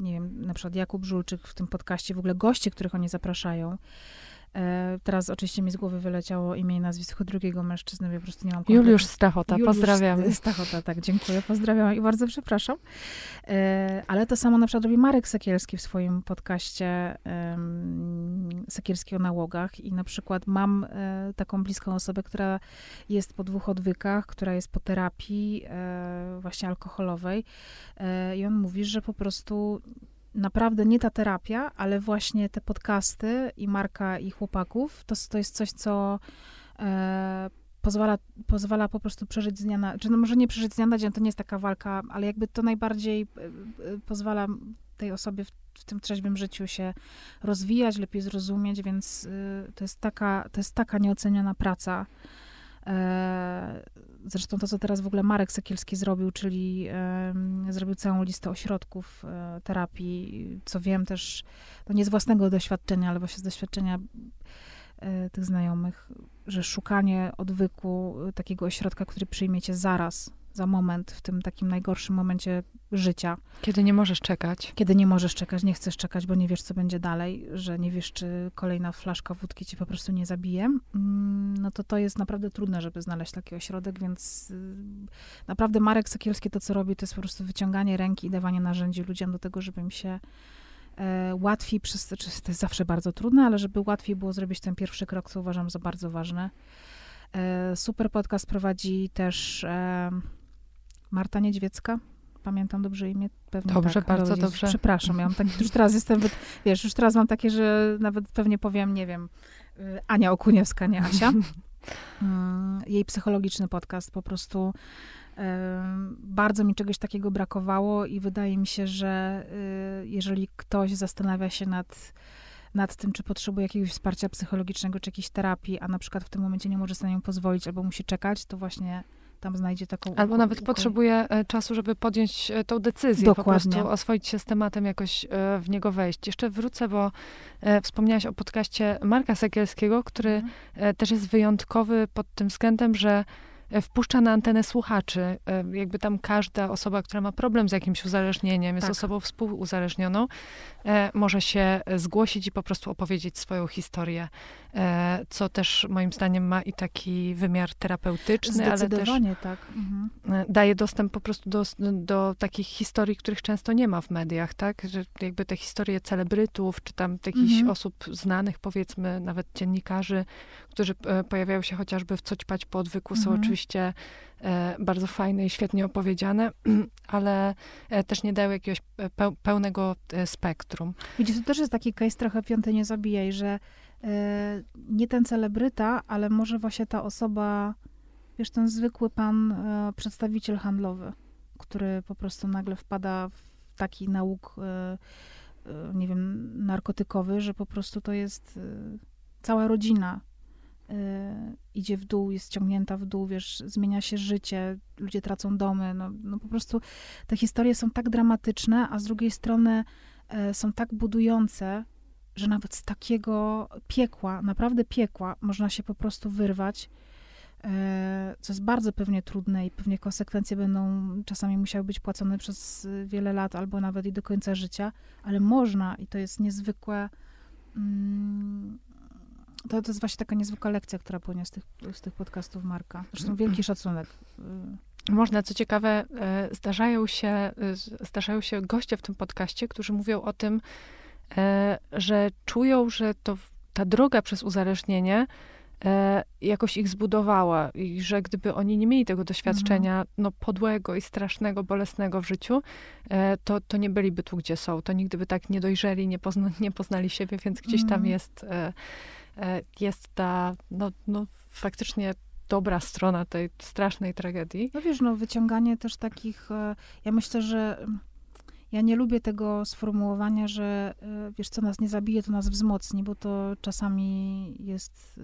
nie wiem, na przykład Jakub Żulczyk w tym podcaście, w ogóle goście, których oni zapraszają, teraz oczywiście mi z głowy wyleciało imię i nazwisko drugiego mężczyzny, ja po prostu nie mam kompletnie. Juliusz Stachota, Juliusz pozdrawiamy. Stachota, tak, dziękuję, pozdrawiam i bardzo przepraszam. E, ale to samo na przykład robi Marek Sekielski w swoim podcaście Sekielski o nałogach i na przykład mam e, taką bliską osobę, która jest po dwóch odwykach, która jest po terapii właśnie alkoholowej i on mówi, że po prostu naprawdę nie ta terapia, ale właśnie te podcasty i Marka i chłopaków, to, to jest coś, co e, pozwala, pozwala po prostu przeżyć z dnia na, czy no może nie przeżyć z dnia na dzień, to nie jest taka walka, ale jakby to najbardziej e, e, pozwala tej osobie w, w, tym trzeźwym życiu się rozwijać, lepiej zrozumieć, więc y, to jest taka, to jest taka nieoceniona praca. E, Zresztą to, co teraz w ogóle Marek Sekielski zrobił, czyli zrobił całą listę ośrodków e, terapii, co wiem też, no nie z własnego doświadczenia, ale właśnie z doświadczenia e, tych znajomych, że szukanie odwyku takiego ośrodka, który przyjmiecie zaraz, za moment, w tym takim najgorszym momencie życia. Kiedy nie możesz czekać. Kiedy nie możesz czekać, nie chcesz czekać, bo nie wiesz, co będzie dalej, że nie wiesz, czy kolejna flaszka wódki ci po prostu nie zabije, mm, no to to jest naprawdę trudne, żeby znaleźć taki ośrodek, więc y, naprawdę Marek Sekielski to, co robi, to jest po prostu wyciąganie ręki i dawanie narzędzi ludziom do tego, żeby im się e, łatwiej, przez, to jest zawsze bardzo trudne, ale żeby łatwiej było zrobić ten pierwszy krok, co uważam za bardzo ważne. E, super podcast prowadzi też e, Marta Niedźwiecka. Pamiętam dobrze imię? Pewnie dobrze, tak. bardzo dobrze. Przepraszam, ja mam tak, już teraz jestem, wiesz, już teraz mam takie, że nawet pewnie powiem, nie wiem, y, Ania Okuniewska, nie Asia. Mm, jej psychologiczny podcast po prostu bardzo mi czegoś takiego brakowało i wydaje mi się, że y, jeżeli ktoś zastanawia się nad, nad tym, czy potrzebuje jakiegoś wsparcia psychologicznego, czy jakiejś terapii, a na przykład w tym momencie nie może sobie na nią pozwolić albo musi czekać, to właśnie tam znajdzie taką... Albo nawet potrzebuje e, czasu, żeby podjąć e, tą decyzję, Dokładnie. po prostu oswoić się z tematem, jakoś e, w niego wejść. Jeszcze wrócę, bo wspomniałaś o podcaście Marka Sekielskiego, który mhm. też jest wyjątkowy pod tym względem, że wpuszcza na antenę słuchaczy. Jakby tam każda osoba, która ma problem z jakimś uzależnieniem, jest tak. osobą współuzależnioną, może się zgłosić i po prostu opowiedzieć swoją historię, co też moim zdaniem ma i taki wymiar terapeutyczny, ale też tak. Mhm. daje dostęp po prostu do, do takich historii, których często nie ma w mediach, tak? Że jakby te historie celebrytów, czy tam jakichś mhm. osób znanych, powiedzmy, nawet dziennikarzy, którzy pojawiają się chociażby w Co ćpać po odwyku, mhm. są oczywiście e, bardzo fajne i świetnie opowiedziane, ale e, też nie dały jakiegoś pełnego e, spektrum. Widzisz, to też jest taki case trochę piąty nie zabijaj, że nie ten celebryta, ale może właśnie ta osoba, wiesz, ten zwykły pan, przedstawiciel handlowy, który po prostu nagle wpada w taki nauk, nie wiem, narkotykowy, że po prostu to jest cała rodzina idzie w dół, jest ciągnięta w dół, wiesz, zmienia się życie, ludzie tracą domy, no, no po prostu te historie są tak dramatyczne, a z drugiej strony e, są tak budujące, że nawet z takiego piekła, naprawdę piekła, można się po prostu wyrwać, e, co jest bardzo pewnie trudne i pewnie konsekwencje będą czasami musiały być płacone przez wiele lat albo nawet i do końca życia, ale można i to jest niezwykłe mm, to, to jest właśnie taka niezwykła lekcja, która płynie z tych, z tych podcastów Marka. Zresztą wielki szacunek. Można, co ciekawe, e, zdarzają się, zdarzają się goście w tym podcaście, którzy mówią o tym, że czują, że to ta droga przez uzależnienie jakoś ich zbudowała i że gdyby oni nie mieli tego doświadczenia mhm. no, podłego i strasznego, bolesnego w życiu, to, to nie byliby tu, gdzie są. To nigdy by tak nie dojrzeli, nie, pozna, nie poznali siebie, więc gdzieś tam mhm. jest E, jest ta, no, no faktycznie dobra strona tej strasznej tragedii. No wiesz, no wyciąganie też takich, e, ja myślę, że ja nie lubię tego sformułowania, że e, wiesz, co nas nie zabije, to nas wzmocni, bo to czasami jest,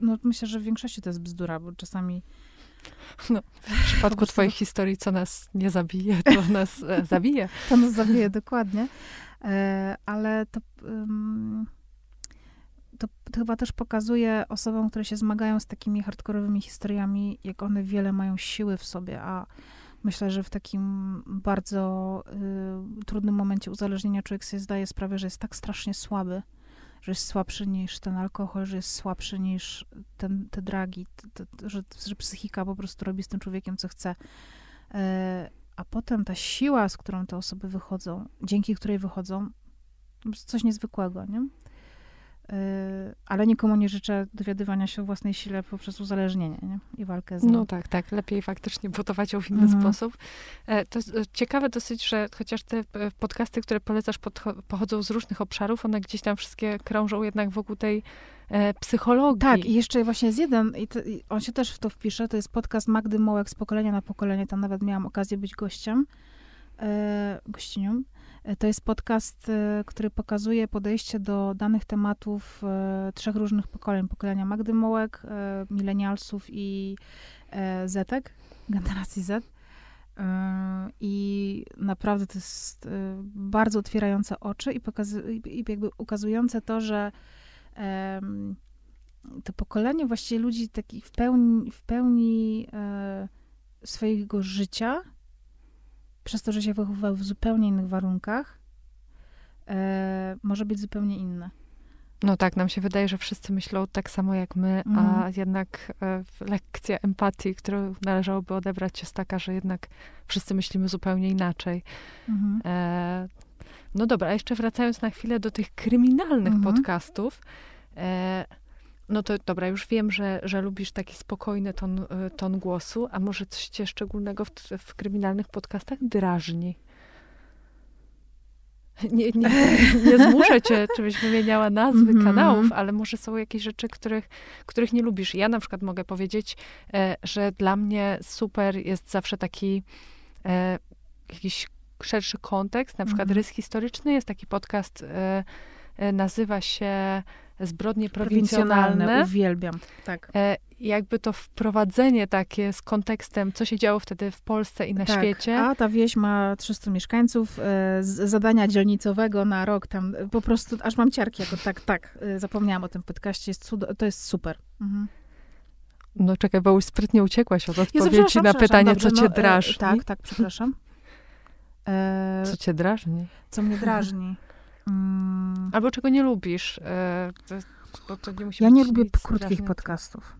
no myślę, że w większości to jest bzdura, bo czasami no, w przypadku prostu... twoich historii, co nas nie zabije, to nas e, zabije. To nas zabije, dokładnie. E, ale to... Um, to, to, chyba też pokazuje osobom, które się zmagają z takimi hardkorowymi historiami, jak one wiele mają siły w sobie, a myślę, że w takim bardzo y, trudnym momencie uzależnienia człowiek sobie zdaje sprawę, że jest tak strasznie słaby, że jest słabszy niż ten alkohol, że jest słabszy niż ten, te dragi, że, że psychika po prostu robi z tym człowiekiem, co chce. Y, a potem ta siła, z którą te osoby wychodzą, dzięki której wychodzą, coś niezwykłego, nie? Y, ale nikomu nie życzę dowiadywania się o własnej sile poprzez uzależnienie nie? i walkę z nim. No tak, tak. Lepiej faktycznie budować ją w inny mhm. sposób. E, to jest e, ciekawe dosyć, że chociaż te e, podcasty, które polecasz, pochodzą z różnych obszarów, one gdzieś tam wszystkie krążą jednak wokół tej psychologii. Tak, i jeszcze właśnie jest jeden, i, to, i on się też w to wpisze, to jest podcast Magdy Mołek z pokolenia na pokolenie, tam nawet miałam okazję być gościem, e, gościnią. To jest podcast, e, który pokazuje podejście do danych tematów e, trzech różnych pokoleń. Pokolenia Magdy Mołek, e, milenialsów i Zetek, generacji Z. I naprawdę to jest bardzo otwierające oczy i, i jakby ukazujące to, że to pokolenie właściwie ludzi takich w pełni, w pełni swojego życia przez to, że się wychowywał w zupełnie innych warunkach, e, może być zupełnie inne. No tak, nam się wydaje, że wszyscy myślą tak samo jak my, a mhm. jednak e, lekcja empatii, którą należałoby odebrać, jest taka, że jednak wszyscy myślimy zupełnie inaczej. Mhm. E, no dobra, a jeszcze wracając na chwilę do tych kryminalnych mhm. podcastów, e, no to dobra, już wiem, że, że lubisz taki spokojny ton, y, ton głosu, a może coś cię szczególnego w, w kryminalnych podcastach drażni? Nie, nie, nie zmuszę cię, żebyś wymieniała nazwy mm -hmm. kanałów, ale może są jakieś rzeczy, których, których nie lubisz. Ja na przykład mogę powiedzieć, e, że dla mnie super jest zawsze taki e, jakiś szerszy kontekst, na przykład mm -hmm. Rys Historyczny jest taki podcast, e, e nazywa się zbrodnie prowincjonalne. Uwielbiam, tak. E, jakby to wprowadzenie takie z kontekstem, co się działo wtedy w Polsce i na tak. świecie. A ta wieś ma 300 mieszkańców, e, z zadania dzielnicowego na rok tam, e, po prostu aż mam ciarki, jako tak, tak, e, zapomniałam o tym podcaście, jest cud- to jest super. Mhm. No czekaj, bo już sprytnie uciekłaś od odpowiedzi na pytanie, dobrze, co cię no, e, drażni. tak, tak, przepraszam. E, Co cię drażni? co mnie drażni? Mm, Albo czego nie lubisz. E, to, to nie ja nie lubię krótkich podcastów.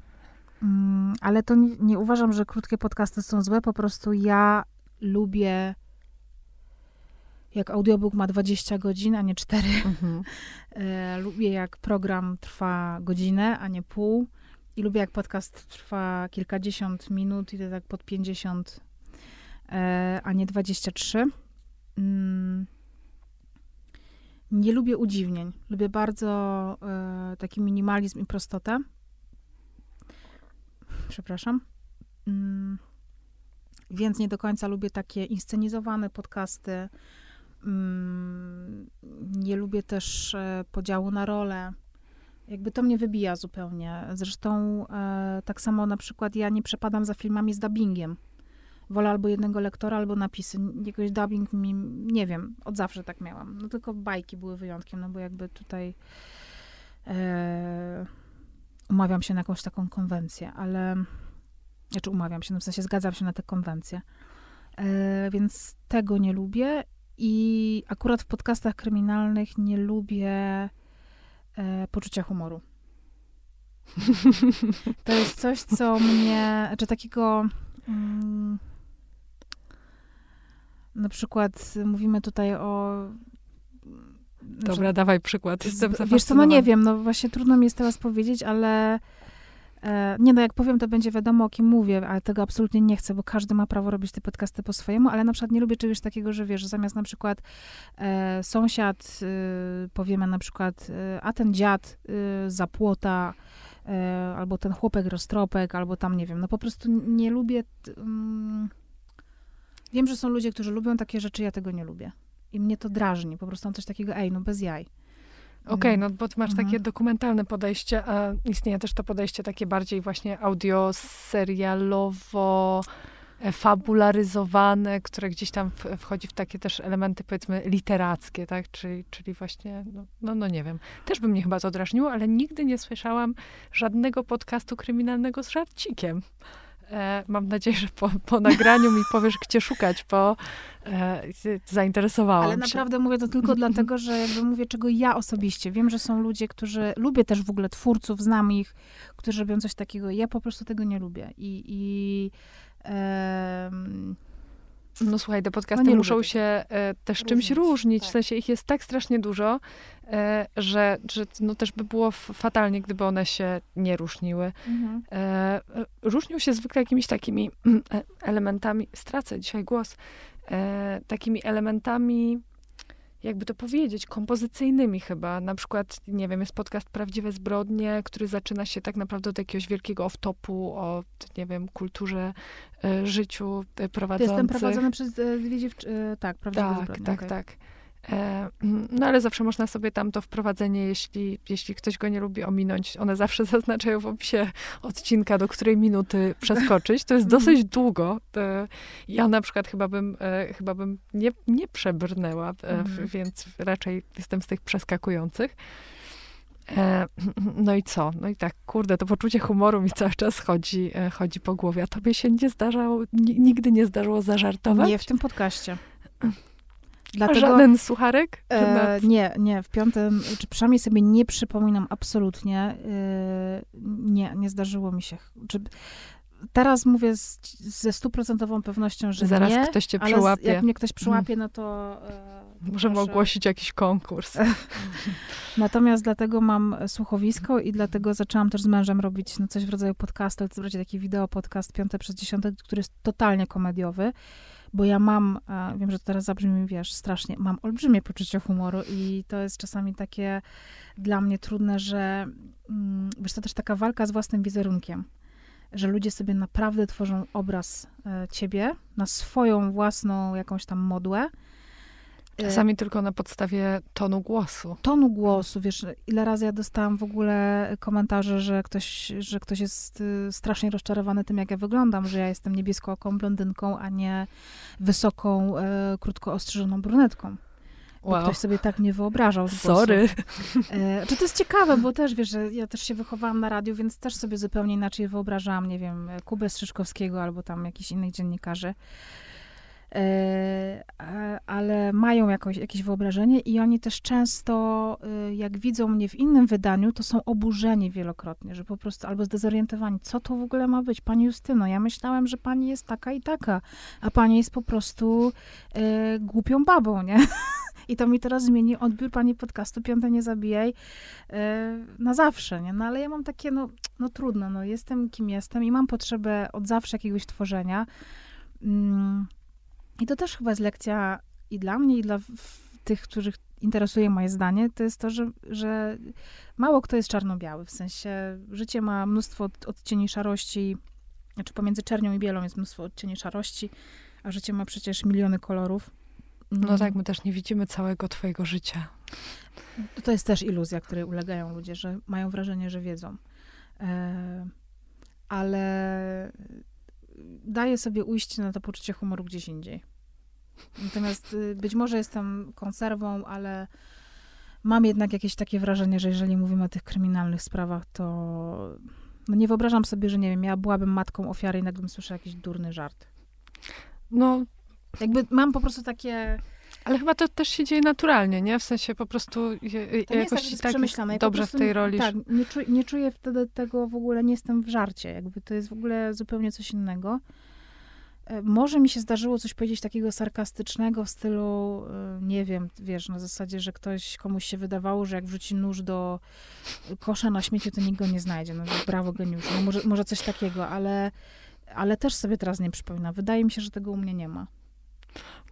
Mm, ale to nie, nie uważam, że krótkie podcasty są złe, po prostu ja lubię jak audiobook ma 20 godzin, a nie 4. Mhm. E, lubię jak program trwa godzinę, a nie pół. I lubię jak podcast trwa kilkadziesiąt minut i to tak pod 50, e, a nie 23. Mm. Nie lubię udziwnień. Lubię bardzo e, taki minimalizm i prostotę. Przepraszam. Mm. Więc nie do końca lubię takie inscenizowane podcasty. Mm, nie lubię też e, podziału na role. Jakby to mnie wybija zupełnie. Zresztą e, tak samo na przykład ja nie przepadam za filmami z dubbingiem. Wolę albo jednego lektora, albo napisy. Jakoś dubbing mi, nie wiem, od zawsze tak miałam. No tylko bajki były wyjątkiem, no bo jakby tutaj e, umawiam się na jakąś taką konwencję, ale znaczy umawiam się, no w sensie zgadzam się na tę konwencję. E, więc tego nie lubię i akurat w podcastach kryminalnych nie lubię e, poczucia humoru. To jest coś, co mnie, czy takiego mm, na przykład mówimy tutaj o Dobra, dawaj przykład. Jestem Wiesz co, no nie wiem, no właśnie trudno mi jest teraz powiedzieć, ale e, nie no, jak powiem, to będzie wiadomo, o kim mówię, ale tego absolutnie nie chcę, bo każdy ma prawo robić te podcasty po swojemu, ale na przykład nie lubię czegoś takiego, że wiesz, że zamiast na przykład e, sąsiad, y, powiemy na przykład, y, a ten dziad y, za płota, e, albo ten chłopek roztropek, albo tam, nie wiem, no po prostu nie lubię... t- mm, wiem, że są ludzie, którzy lubią takie rzeczy, ja tego nie lubię. I mnie to drażni, po prostu mam coś takiego, ej, no bez jaj. Okej, no bo ty masz Mhm. takie dokumentalne podejście, a istnieje też to podejście takie bardziej właśnie audio serialowo e, fabularyzowane, które gdzieś tam wchodzi w takie też elementy powiedzmy literackie, tak? Czyli, czyli właśnie, no, no, no nie wiem. Też by mnie chyba to drażniło, ale nigdy nie słyszałam żadnego podcastu kryminalnego z żarcikiem. E, mam nadzieję, że po, po nagraniu mi powiesz, gdzie szukać, bo e, zainteresowałam Ale się. naprawdę mówię to tylko dlatego, że jakby mówię, czego ja osobiście. Wiem, że są ludzie, którzy... Lubię też w ogóle twórców, znam ich, którzy robią coś takiego. Ja po prostu tego nie lubię. I... i em, No słuchaj, te podcasty No muszą się e, też czymś Różnić, różnić. W tak. sensie ich jest tak strasznie dużo, e, że, że no też by było fatalnie, gdyby one się nie różniły. E, e, różnią się zwykle jakimiś takimi e, elementami, stracę dzisiaj głos, e, takimi elementami, jakby to powiedzieć, kompozycyjnymi chyba. Na przykład, nie wiem, jest podcast Prawdziwe Zbrodnie, który zaczyna się tak naprawdę od jakiegoś wielkiego off-topu o, nie wiem, kulturze, e, życiu e, prowadzących. jestem prowadzony przez e, dwie dziewczyny. Tak, prawdziwe Tak, zbrodnie, tak, okej. tak. E, mm, no ale zawsze można sobie tam to wprowadzenie, jeśli, jeśli ktoś go nie lubi, ominąć. One zawsze zaznaczają w opisie odcinka, do której minuty przeskoczyć. To jest Mhm. dosyć długo. E, ja na przykład chyba bym, e, chyba bym nie, nie przebrnęła, e, Mhm. więc raczej jestem z tych przeskakujących. E, no i co? No i tak, kurde, to poczucie humoru mi cały czas chodzi, e, chodzi po głowie. A tobie się nie zdarzało, ni- nigdy nie zdarzyło zażartować? Nie w tym podcaście. Dlatego, żaden sucharek? E, nie, nie, w piątym, czy przynajmniej sobie nie przypominam absolutnie. E, nie, nie zdarzyło mi się. Czy, teraz mówię z, ze stuprocentową pewnością, że Zaraz nie, ktoś cię przyłapie. jak mnie ktoś przyłapie, no to... E, Możemy proszę. ogłosić jakiś konkurs. Natomiast dlatego mam słuchowisko i dlatego zaczęłam też z mężem robić no, coś w rodzaju podcastu, ale to taki wideo podcast piąte przez dziesiąte, który jest totalnie komediowy, bo ja mam, wiem, że to teraz zabrzmi, wiesz, strasznie, mam olbrzymie poczucie humoru i to jest czasami takie dla mnie trudne, że mm, wiesz, to też taka walka z własnym wizerunkiem, że ludzie sobie naprawdę tworzą obraz e, ciebie na swoją własną jakąś tam modłę, Czasami tylko na podstawie tonu głosu. Tonu głosu, wiesz, ile razy ja dostałam w ogóle komentarze, że ktoś, że ktoś jest y, strasznie rozczarowany tym, jak ja wyglądam, że ja jestem niebieskooką blondynką, a nie wysoką, e, krótko ostrzyżoną brunetką. Wow. Ktoś sobie tak nie wyobrażał. Sorry. E, czy to jest ciekawe, bo też wiesz, że ja też się wychowałam na radiu, więc też sobie zupełnie inaczej wyobrażałam, nie wiem, Kubę Strzyżkowskiego albo tam jakichś innych dziennikarzy. E, ale mają jakoś, jakieś wyobrażenie i oni też często, e, jak widzą mnie w innym wydaniu, to są oburzeni wielokrotnie, że po prostu albo zdezorientowani, co to w ogóle ma być, pani Justyno, ja myślałem, że pani jest taka i taka, a pani jest po prostu e, głupią babą, nie? I to mi teraz zmieni odbiór pani podcastu Piąte Nie Zabijaj e, na zawsze, nie? No ale ja mam takie, no, no trudno, no jestem kim jestem i mam potrzebę od zawsze jakiegoś tworzenia. Mm i to też chyba jest lekcja i dla mnie, i dla tych, których interesuje moje zdanie, to jest to, że, że mało kto jest czarno-biały. W sensie życie ma mnóstwo odcieni szarości, znaczy pomiędzy czernią i bielą jest mnóstwo odcieni szarości, a życie ma przecież miliony kolorów. No tak, my też nie widzimy całego twojego życia. To jest też iluzja, której ulegają ludzie, że mają wrażenie, że wiedzą. E, ale daję sobie ujść na to poczucie humoru gdzieś indziej. Natomiast y, być może jestem konserwą, ale mam jednak jakieś takie wrażenie, że jeżeli mówimy o tych kryminalnych sprawach, to no nie wyobrażam sobie, że nie wiem, ja byłabym matką ofiary i nagle bym słyszała jakiś durny żart. No. Jakby mam po prostu takie ale chyba to też się dzieje naturalnie, nie? W sensie po prostu je, to jakoś jest tak, tak dobrze prostu, w tej roli. Tak, nie, czuję, nie czuję wtedy tego w ogóle, nie jestem w żarcie. Jakby to jest w ogóle zupełnie coś innego. E, może mi się zdarzyło coś powiedzieć takiego sarkastycznego w stylu, e, nie wiem, wiesz, na zasadzie, że ktoś, komuś się wydawało, że jak wrzuci nóż do kosza na śmieci, to nikt go nie znajdzie. No brawo, geniusz. No może, może coś takiego, ale, ale też sobie teraz nie przypominam. Wydaje mi się, że tego u mnie nie ma.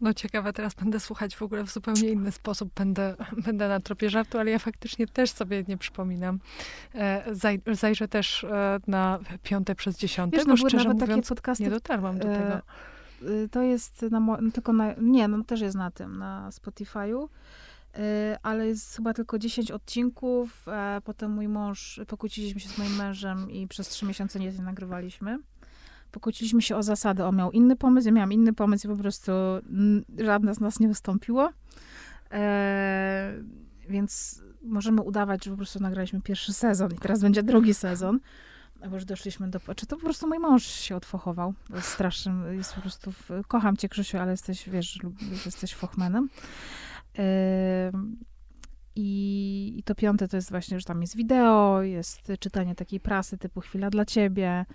No ciekawe, teraz będę słuchać w ogóle w zupełnie inny sposób. Będę, będę na tropie żartu, ale ja faktycznie też sobie nie przypominam. E, zaj, zajrzę też e, na piąte przez dziesiąte, Wiesz, no, bo szczerze mówiąc takie podcasty, nie dotarłam do tego. E, to jest na, no, tylko na, nie, no też jest na tym, na Spotify'u ale jest chyba tylko 10 odcinków. Potem mój mąż, pokłóciliśmy się z moim mężem i przez trzy miesiące nie nagrywaliśmy pokłóciliśmy się o zasady. On miał inny pomysł, ja miałam inny pomysł i po prostu żadne z nas nie wystąpiło. E, więc możemy udawać, że po prostu nagraliśmy pierwszy sezon i teraz będzie drugi sezon. Bo już doszliśmy do... Czy to po prostu mój mąż się odfochował. Strasznym, jest po prostu... Kocham cię, Krzysiu, ale jesteś, wiesz, jesteś fochmenem. E, i, I to piąte to jest właśnie, że tam jest wideo, jest czytanie takiej prasy typu chwila dla ciebie,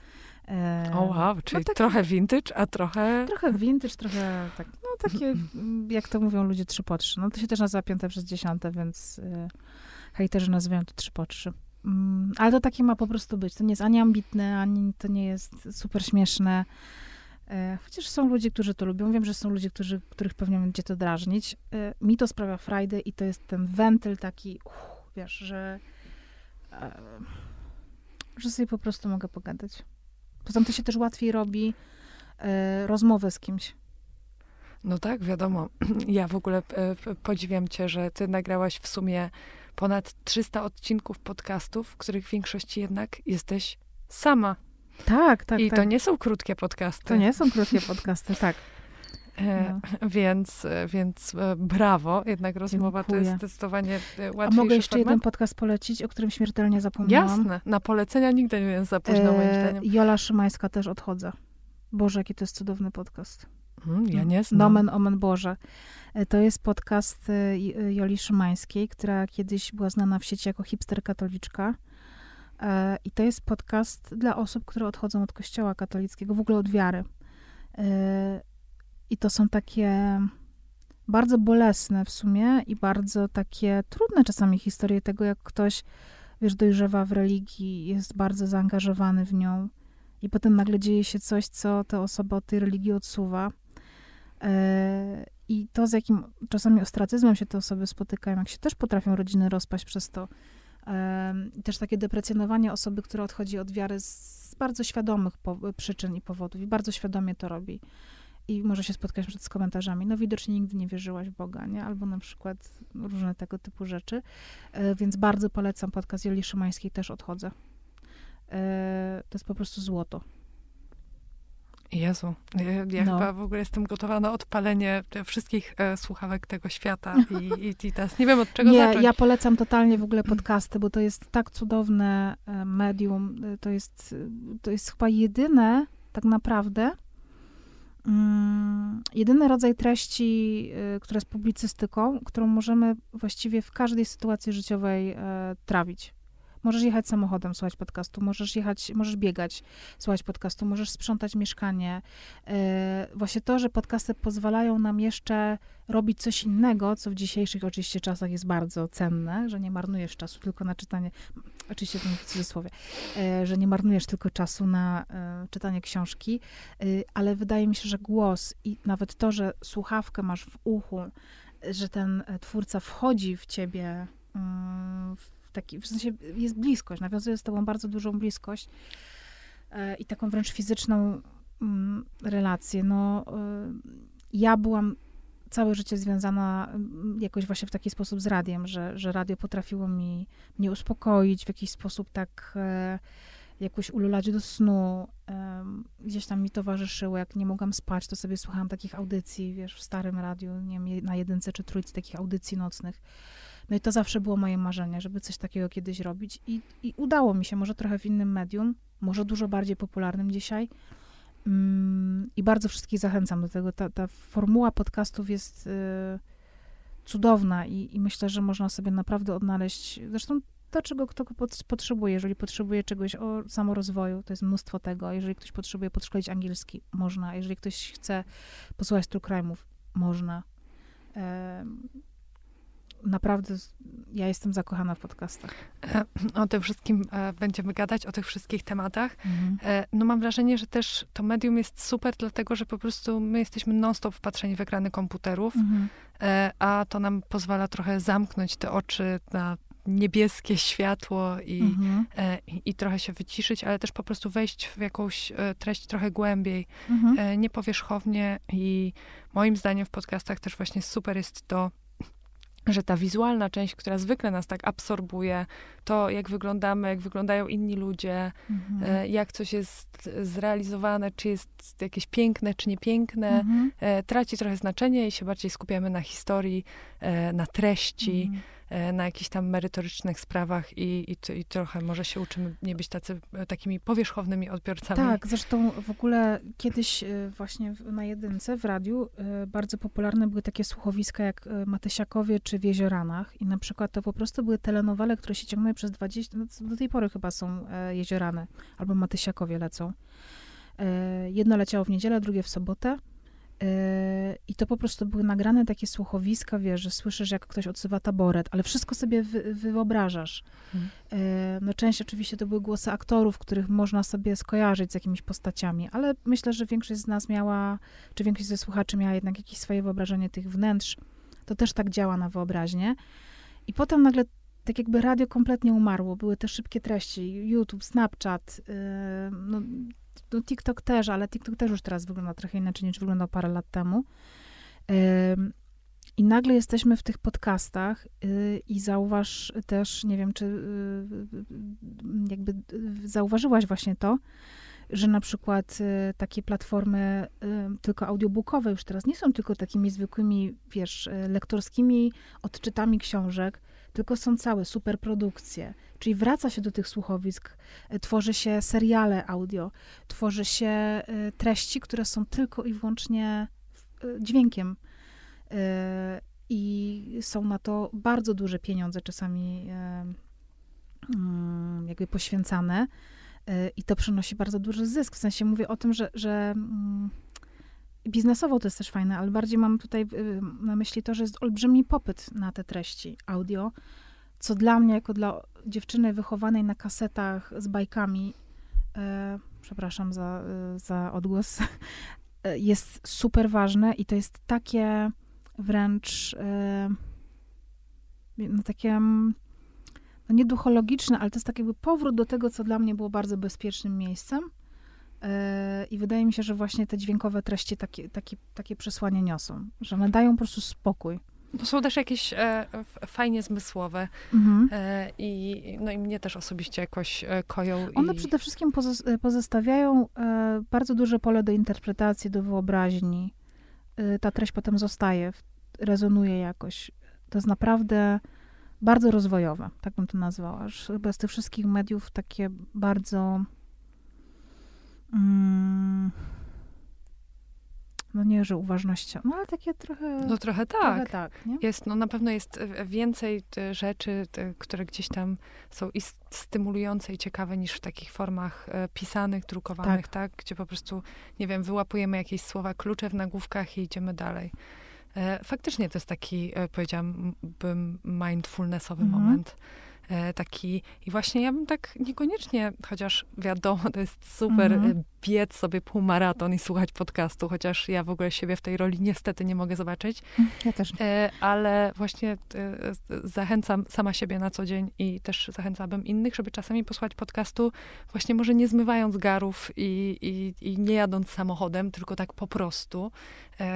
o wow, no czyli no tak, trochę vintage, a trochę... Trochę vintage, trochę tak, no takie, jak to mówią ludzie, trzy po trzy. No to się też nazywa piąte przez dziesiąte, więc y, hejterzy nazywają to trzy po trzy. Mm, ale to takie ma po prostu być. To nie jest ani ambitne, ani to nie jest super śmieszne. E, chociaż są ludzie, którzy to lubią. Wiem, że są ludzie, którzy, których pewnie będzie to drażnić. E, mi to sprawia frajdę i to jest ten wentyl taki, uff, wiesz, że, e, że sobie po prostu mogę pogadać. Poza tym to się też łatwiej robi e, rozmowę z kimś. No tak, wiadomo. Ja w ogóle e, podziwiam cię, że ty nagrałaś w sumie ponad 300 odcinków podcastów, w których w większości jednak jesteś sama. Tak, tak. I tak. to nie są krótkie podcasty. To nie są krótkie podcasty, tak. E, no. Więc, e, więc e, brawo, jednak rozmowa Dziękuję. to jest zdecydowanie łatwiejszy A mogę jeszcze format. jeden podcast polecić, o którym śmiertelnie zapomniałam? Jasne, na polecenia nigdy nie jest za późno, moim zdaniem. Jola Szymańska też odchodzę. Boże, jaki to jest cudowny podcast. Hmm, ja nie znam. Nomen omen Boże. To jest podcast Joli Szymańskiej, która kiedyś była znana w sieci jako hipster katoliczka. I to jest podcast dla osób, które odchodzą od kościoła katolickiego, w ogóle od wiary. I to są takie bardzo bolesne w sumie i bardzo takie trudne czasami historie tego, jak ktoś, wiesz, dojrzewa w religii, jest bardzo zaangażowany w nią i potem nagle dzieje się coś, co tę osobę od tej religii odsuwa. E, I to, z jakim czasami ostracyzmem się te osoby spotykają, jak się też potrafią rodziny rozpaść przez to. I też takie deprecjonowanie osoby, która odchodzi od wiary z bardzo świadomych przyczyn i powodów i bardzo świadomie to robi. I może się spotkać z komentarzami, no widocznie nigdy nie wierzyłaś w Boga, nie? Albo na przykład różne tego typu rzeczy. E, więc bardzo polecam podcast Joli Szymańskiej, też odchodzę. E, to jest po prostu złoto. Jezu, ja, ja no. chyba w ogóle jestem gotowa na odpalenie wszystkich e, słuchawek tego świata i, i, i teraz nie wiem od czego nie, zacząć. Ja polecam totalnie w ogóle podcasty, bo to jest tak cudowne e, medium, to jest, to jest chyba jedyne tak naprawdę, mm, jedyny rodzaj treści, y, która jest publicystyką, którą możemy właściwie w każdej sytuacji życiowej y, trawić. Możesz jechać samochodem, słuchać podcastu, możesz jechać, możesz biegać, słuchać podcastu, możesz sprzątać mieszkanie. E, właśnie to, że podcasty pozwalają nam jeszcze robić coś innego, co w dzisiejszych oczywiście czasach jest bardzo cenne, że nie marnujesz czasu tylko na czytanie, oczywiście to w cudzysłowie, e, że nie marnujesz tylko czasu na e, czytanie książki, ale wydaje mi się, że głos i nawet to, że słuchawkę masz w uchu, że ten twórca wchodzi w ciebie, mm, taki, w sensie jest bliskość, nawiązuje z tobą bardzo dużą bliskość e, i taką wręcz fizyczną mm, relację. No, e, ja byłam całe życie związana mm, jakoś właśnie w taki sposób z radiem, że, że radio potrafiło mi mnie uspokoić, w jakiś sposób tak e, jakoś ululać do snu. gdzieś tam mi towarzyszyło, jak nie mogłam spać, to sobie słuchałam takich audycji, wiesz, w starym radiu, nie wiem, na jedynce czy trójce takich audycji nocnych. No i to zawsze było moje marzenie, żeby coś takiego kiedyś robić. I, i udało mi się, może trochę w innym medium, może dużo bardziej popularnym dzisiaj. Mm, I bardzo wszystkich zachęcam do tego. Ta, ta formuła podcastów jest y, cudowna i, i, myślę, że można sobie naprawdę odnaleźć, zresztą to, czego kto potrzebuje. Jeżeli potrzebuje czegoś o samorozwoju, to jest mnóstwo tego. Jeżeli ktoś potrzebuje podszkolić angielski, można. Jeżeli ktoś chce posłuchać true crime'ów, można naprawdę ja jestem zakochana w podcastach. E, o tym wszystkim e, będziemy gadać, o tych wszystkich tematach. Mhm. E, no mam wrażenie, że też to medium jest super, dlatego że po prostu my jesteśmy non-stop wpatrzeni w ekrany komputerów, mhm. a to nam pozwala trochę zamknąć te oczy na niebieskie światło i, mhm. i, i, trochę się wyciszyć, ale też po prostu wejść w jakąś treść trochę głębiej, mhm. niepowierzchownie i moim zdaniem w podcastach też właśnie super jest to, że ta wizualna część, która zwykle nas tak absorbuje, to jak wyglądamy, jak wyglądają inni ludzie, mhm. E, jak coś jest zrealizowane, czy jest jakieś piękne, czy niepiękne, mhm. E, traci trochę znaczenie i się bardziej skupiamy na historii, na treści. Mhm. E, na jakichś tam merytorycznych sprawach i, i, i, trochę może się uczymy nie być tacy, e, takimi powierzchownymi odbiorcami. Tak, zresztą w ogóle kiedyś e, właśnie na jedynce w radiu bardzo popularne były takie słuchowiska jak Matysiakowie czy w Jezioranach i na przykład to po prostu były telenowele, które się ciągnęły przez 20, no do tej pory chyba są Jeziorany albo Matysiakowie lecą. Jedno leciało w niedzielę, drugie w sobotę i to po prostu były nagrane takie słuchowiska, wiesz, że słyszysz, jak ktoś odsywa taboret, ale wszystko sobie wy, wyobrażasz. Hmm. No część oczywiście to były głosy aktorów, których można sobie skojarzyć z jakimiś postaciami, ale myślę, że większość z nas miała, czy większość ze słuchaczy miała jednak jakieś swoje wyobrażenie tych wnętrz. To też tak działa na wyobraźnię. I potem nagle tak jakby radio kompletnie umarło. Były te szybkie treści, YouTube, Snapchat, no, no TikTok też, ale TikTok też już teraz wygląda trochę inaczej niż wyglądał parę lat temu. I nagle jesteśmy w tych podcastach y, i zauważ też, nie wiem, czy y, y, jakby zauważyłaś właśnie to, że na przykład takie platformy tylko audiobookowe już teraz nie są tylko takimi zwykłymi, wiesz, lektorskimi odczytami książek, tylko są całe superprodukcje. Czyli wraca się do tych słuchowisk, e, tworzy się seriale audio, tworzy się e, treści, które są tylko i wyłącznie e, dźwiękiem. I są na to bardzo duże pieniądze czasami mm, jakby poświęcane. I to przynosi bardzo duży zysk. W sensie mówię o tym, że, że mm, biznesowo to jest też fajne, ale bardziej mam tutaj na myśli to, że jest olbrzymi popyt na te treści audio, co dla mnie, jako dla dziewczyny wychowanej na kasetach z bajkami, e, przepraszam za, e, za odgłos, e, jest super ważne i to jest takie wręcz e, no takie mm, no ale to jest tak jakby powrót do tego, co dla mnie było bardzo bezpiecznym miejscem, I wydaje mi się, że właśnie te dźwiękowe treści takie, takie, takie przesłanie niosą, że one dają po prostu spokój. To są też jakieś e, fajnie zmysłowe Mhm. e, i, no i mnie też osobiście jakoś e, koją. One i... przede wszystkim pozos- pozostawiają e, bardzo duże pole do interpretacji, do wyobraźni. E, ta treść potem zostaje, rezonuje jakoś. To jest naprawdę bardzo rozwojowe, tak bym to nazwała. Że Chyba z tych wszystkich mediów takie bardzo. Mm, no nie, że uważnością, no ale takie trochę. No trochę trochę tak. tak nie? Jest, no na pewno jest e, więcej e, rzeczy, które gdzieś tam są i stymulujące i ciekawe niż w takich formach e, pisanych, drukowanych, tak. Gdzie po prostu, nie wiem, wyłapujemy jakieś słowa klucze w nagłówkach i idziemy dalej. E, faktycznie to jest taki, e, powiedziałabym, mindfulnessowy Mhm. moment. E, taki, i właśnie ja bym tak niekoniecznie, chociaż wiadomo, to jest super Mhm. e, biec sobie półmaraton i słuchać podcastu, chociaż ja w ogóle siebie w tej roli niestety nie mogę zobaczyć. Ja też. E, ale właśnie zachęcam sama siebie na co dzień i też zachęcałabym innych, żeby czasami posłuchać podcastu, właśnie może nie zmywając garów i, i, i nie jadąc samochodem, tylko tak po prostu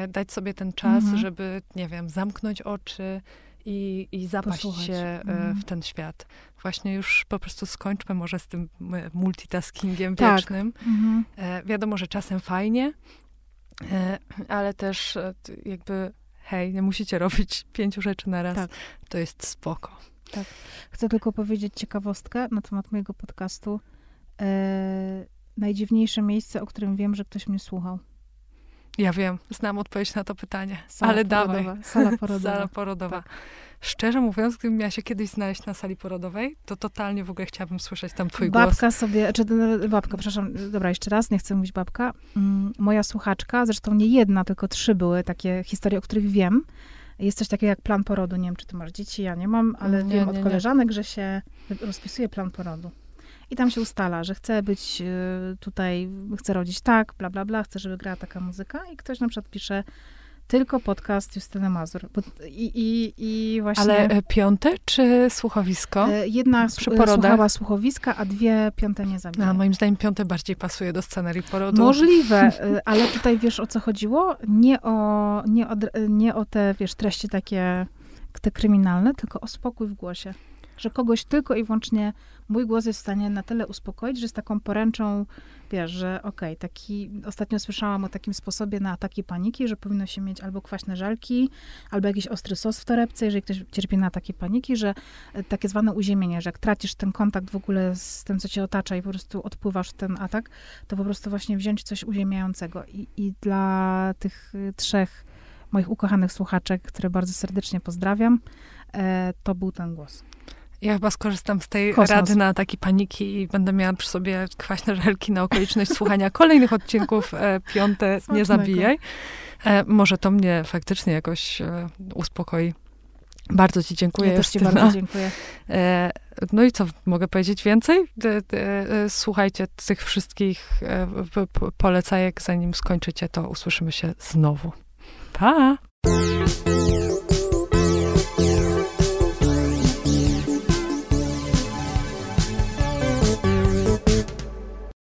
dać sobie ten czas, Mhm. żeby, nie wiem, zamknąć oczy i, i zapaść Posłuchać. się e, Mhm. w ten świat. Właśnie już po prostu skończmy może z tym e, multitaskingiem Tak. wiecznym. Mhm. E, wiadomo, że czasem fajnie, e, ale też e, jakby, hej, nie musicie robić pięciu rzeczy na raz. Tak. To jest spoko. Chcę tylko powiedzieć ciekawostkę na temat mojego podcastu. E, najdziwniejsze miejsce, o którym wiem, że ktoś mnie słuchał. Ja wiem, znam odpowiedź na to pytanie, Sala ale porodowa. dawaj. Sala porodowa. Sala porodowa. Tak. Szczerze mówiąc, gdybym miała się kiedyś znaleźć na sali porodowej, to totalnie w ogóle chciałabym słyszeć tam twój głos. babka sobie, czy babka, przepraszam, dobra, jeszcze raz, nie chcę mówić babka. Mm, Moja słuchaczka, zresztą nie jedna, tylko trzy były takie historie, o których wiem. Jest coś takiego jak plan porodu. Nie wiem, czy ty masz dzieci, ja nie mam, ale Nie, wiem nie, od nie. koleżanek, że się rozpisuje plan porodu. I tam się ustala, że chce być y, tutaj, chce rodzić tak, bla, bla, bla, chce, żeby grała taka muzyka i ktoś na przykład pisze tylko podcast Justyny Mazur. I, i, I właśnie... Ale e, piąte czy słuchowisko? E, Jedna Przy przy porodach? słuchała słuchowiska, a dwie piąte nie zabijały. A, moim zdaniem piąte bardziej pasuje do scenarii porodu. Możliwe, e, ale tutaj wiesz o co chodziło? Nie o, nie o, nie o te, wiesz, treści takie, te kryminalne, tylko o spokój w głosie. Że kogoś tylko i wyłącznie mój głos jest w stanie na tyle uspokoić, że z taką poręczą, wiesz, że okej, taki, ostatnio słyszałam o takim sposobie na ataki paniki, że powinno się mieć albo kwaśne żalki, albo jakiś ostry sos w torebce, jeżeli ktoś cierpi na ataki paniki, że e, takie zwane uziemienie, że jak tracisz ten kontakt w ogóle z tym, co cię otacza i po prostu odpływasz w ten atak, to po prostu właśnie wziąć coś uziemiającego. I, i dla tych y, trzech moich ukochanych słuchaczek, które bardzo serdecznie pozdrawiam, e, to był ten głos. Ja chyba skorzystam z tej Kosmos. rady na ataki paniki i będę miała przy sobie kwaśne żelki na okoliczność słuchania kolejnych odcinków e, piąte Nie Smacznego. Zabijaj. E, może to mnie faktycznie jakoś e, uspokoi. Bardzo ci dziękuję, ja też ci Justyna. bardzo dziękuję. E, no i co, mogę powiedzieć więcej? E, słuchajcie tych wszystkich e, polecajek, zanim skończycie, to usłyszymy się znowu. Pa!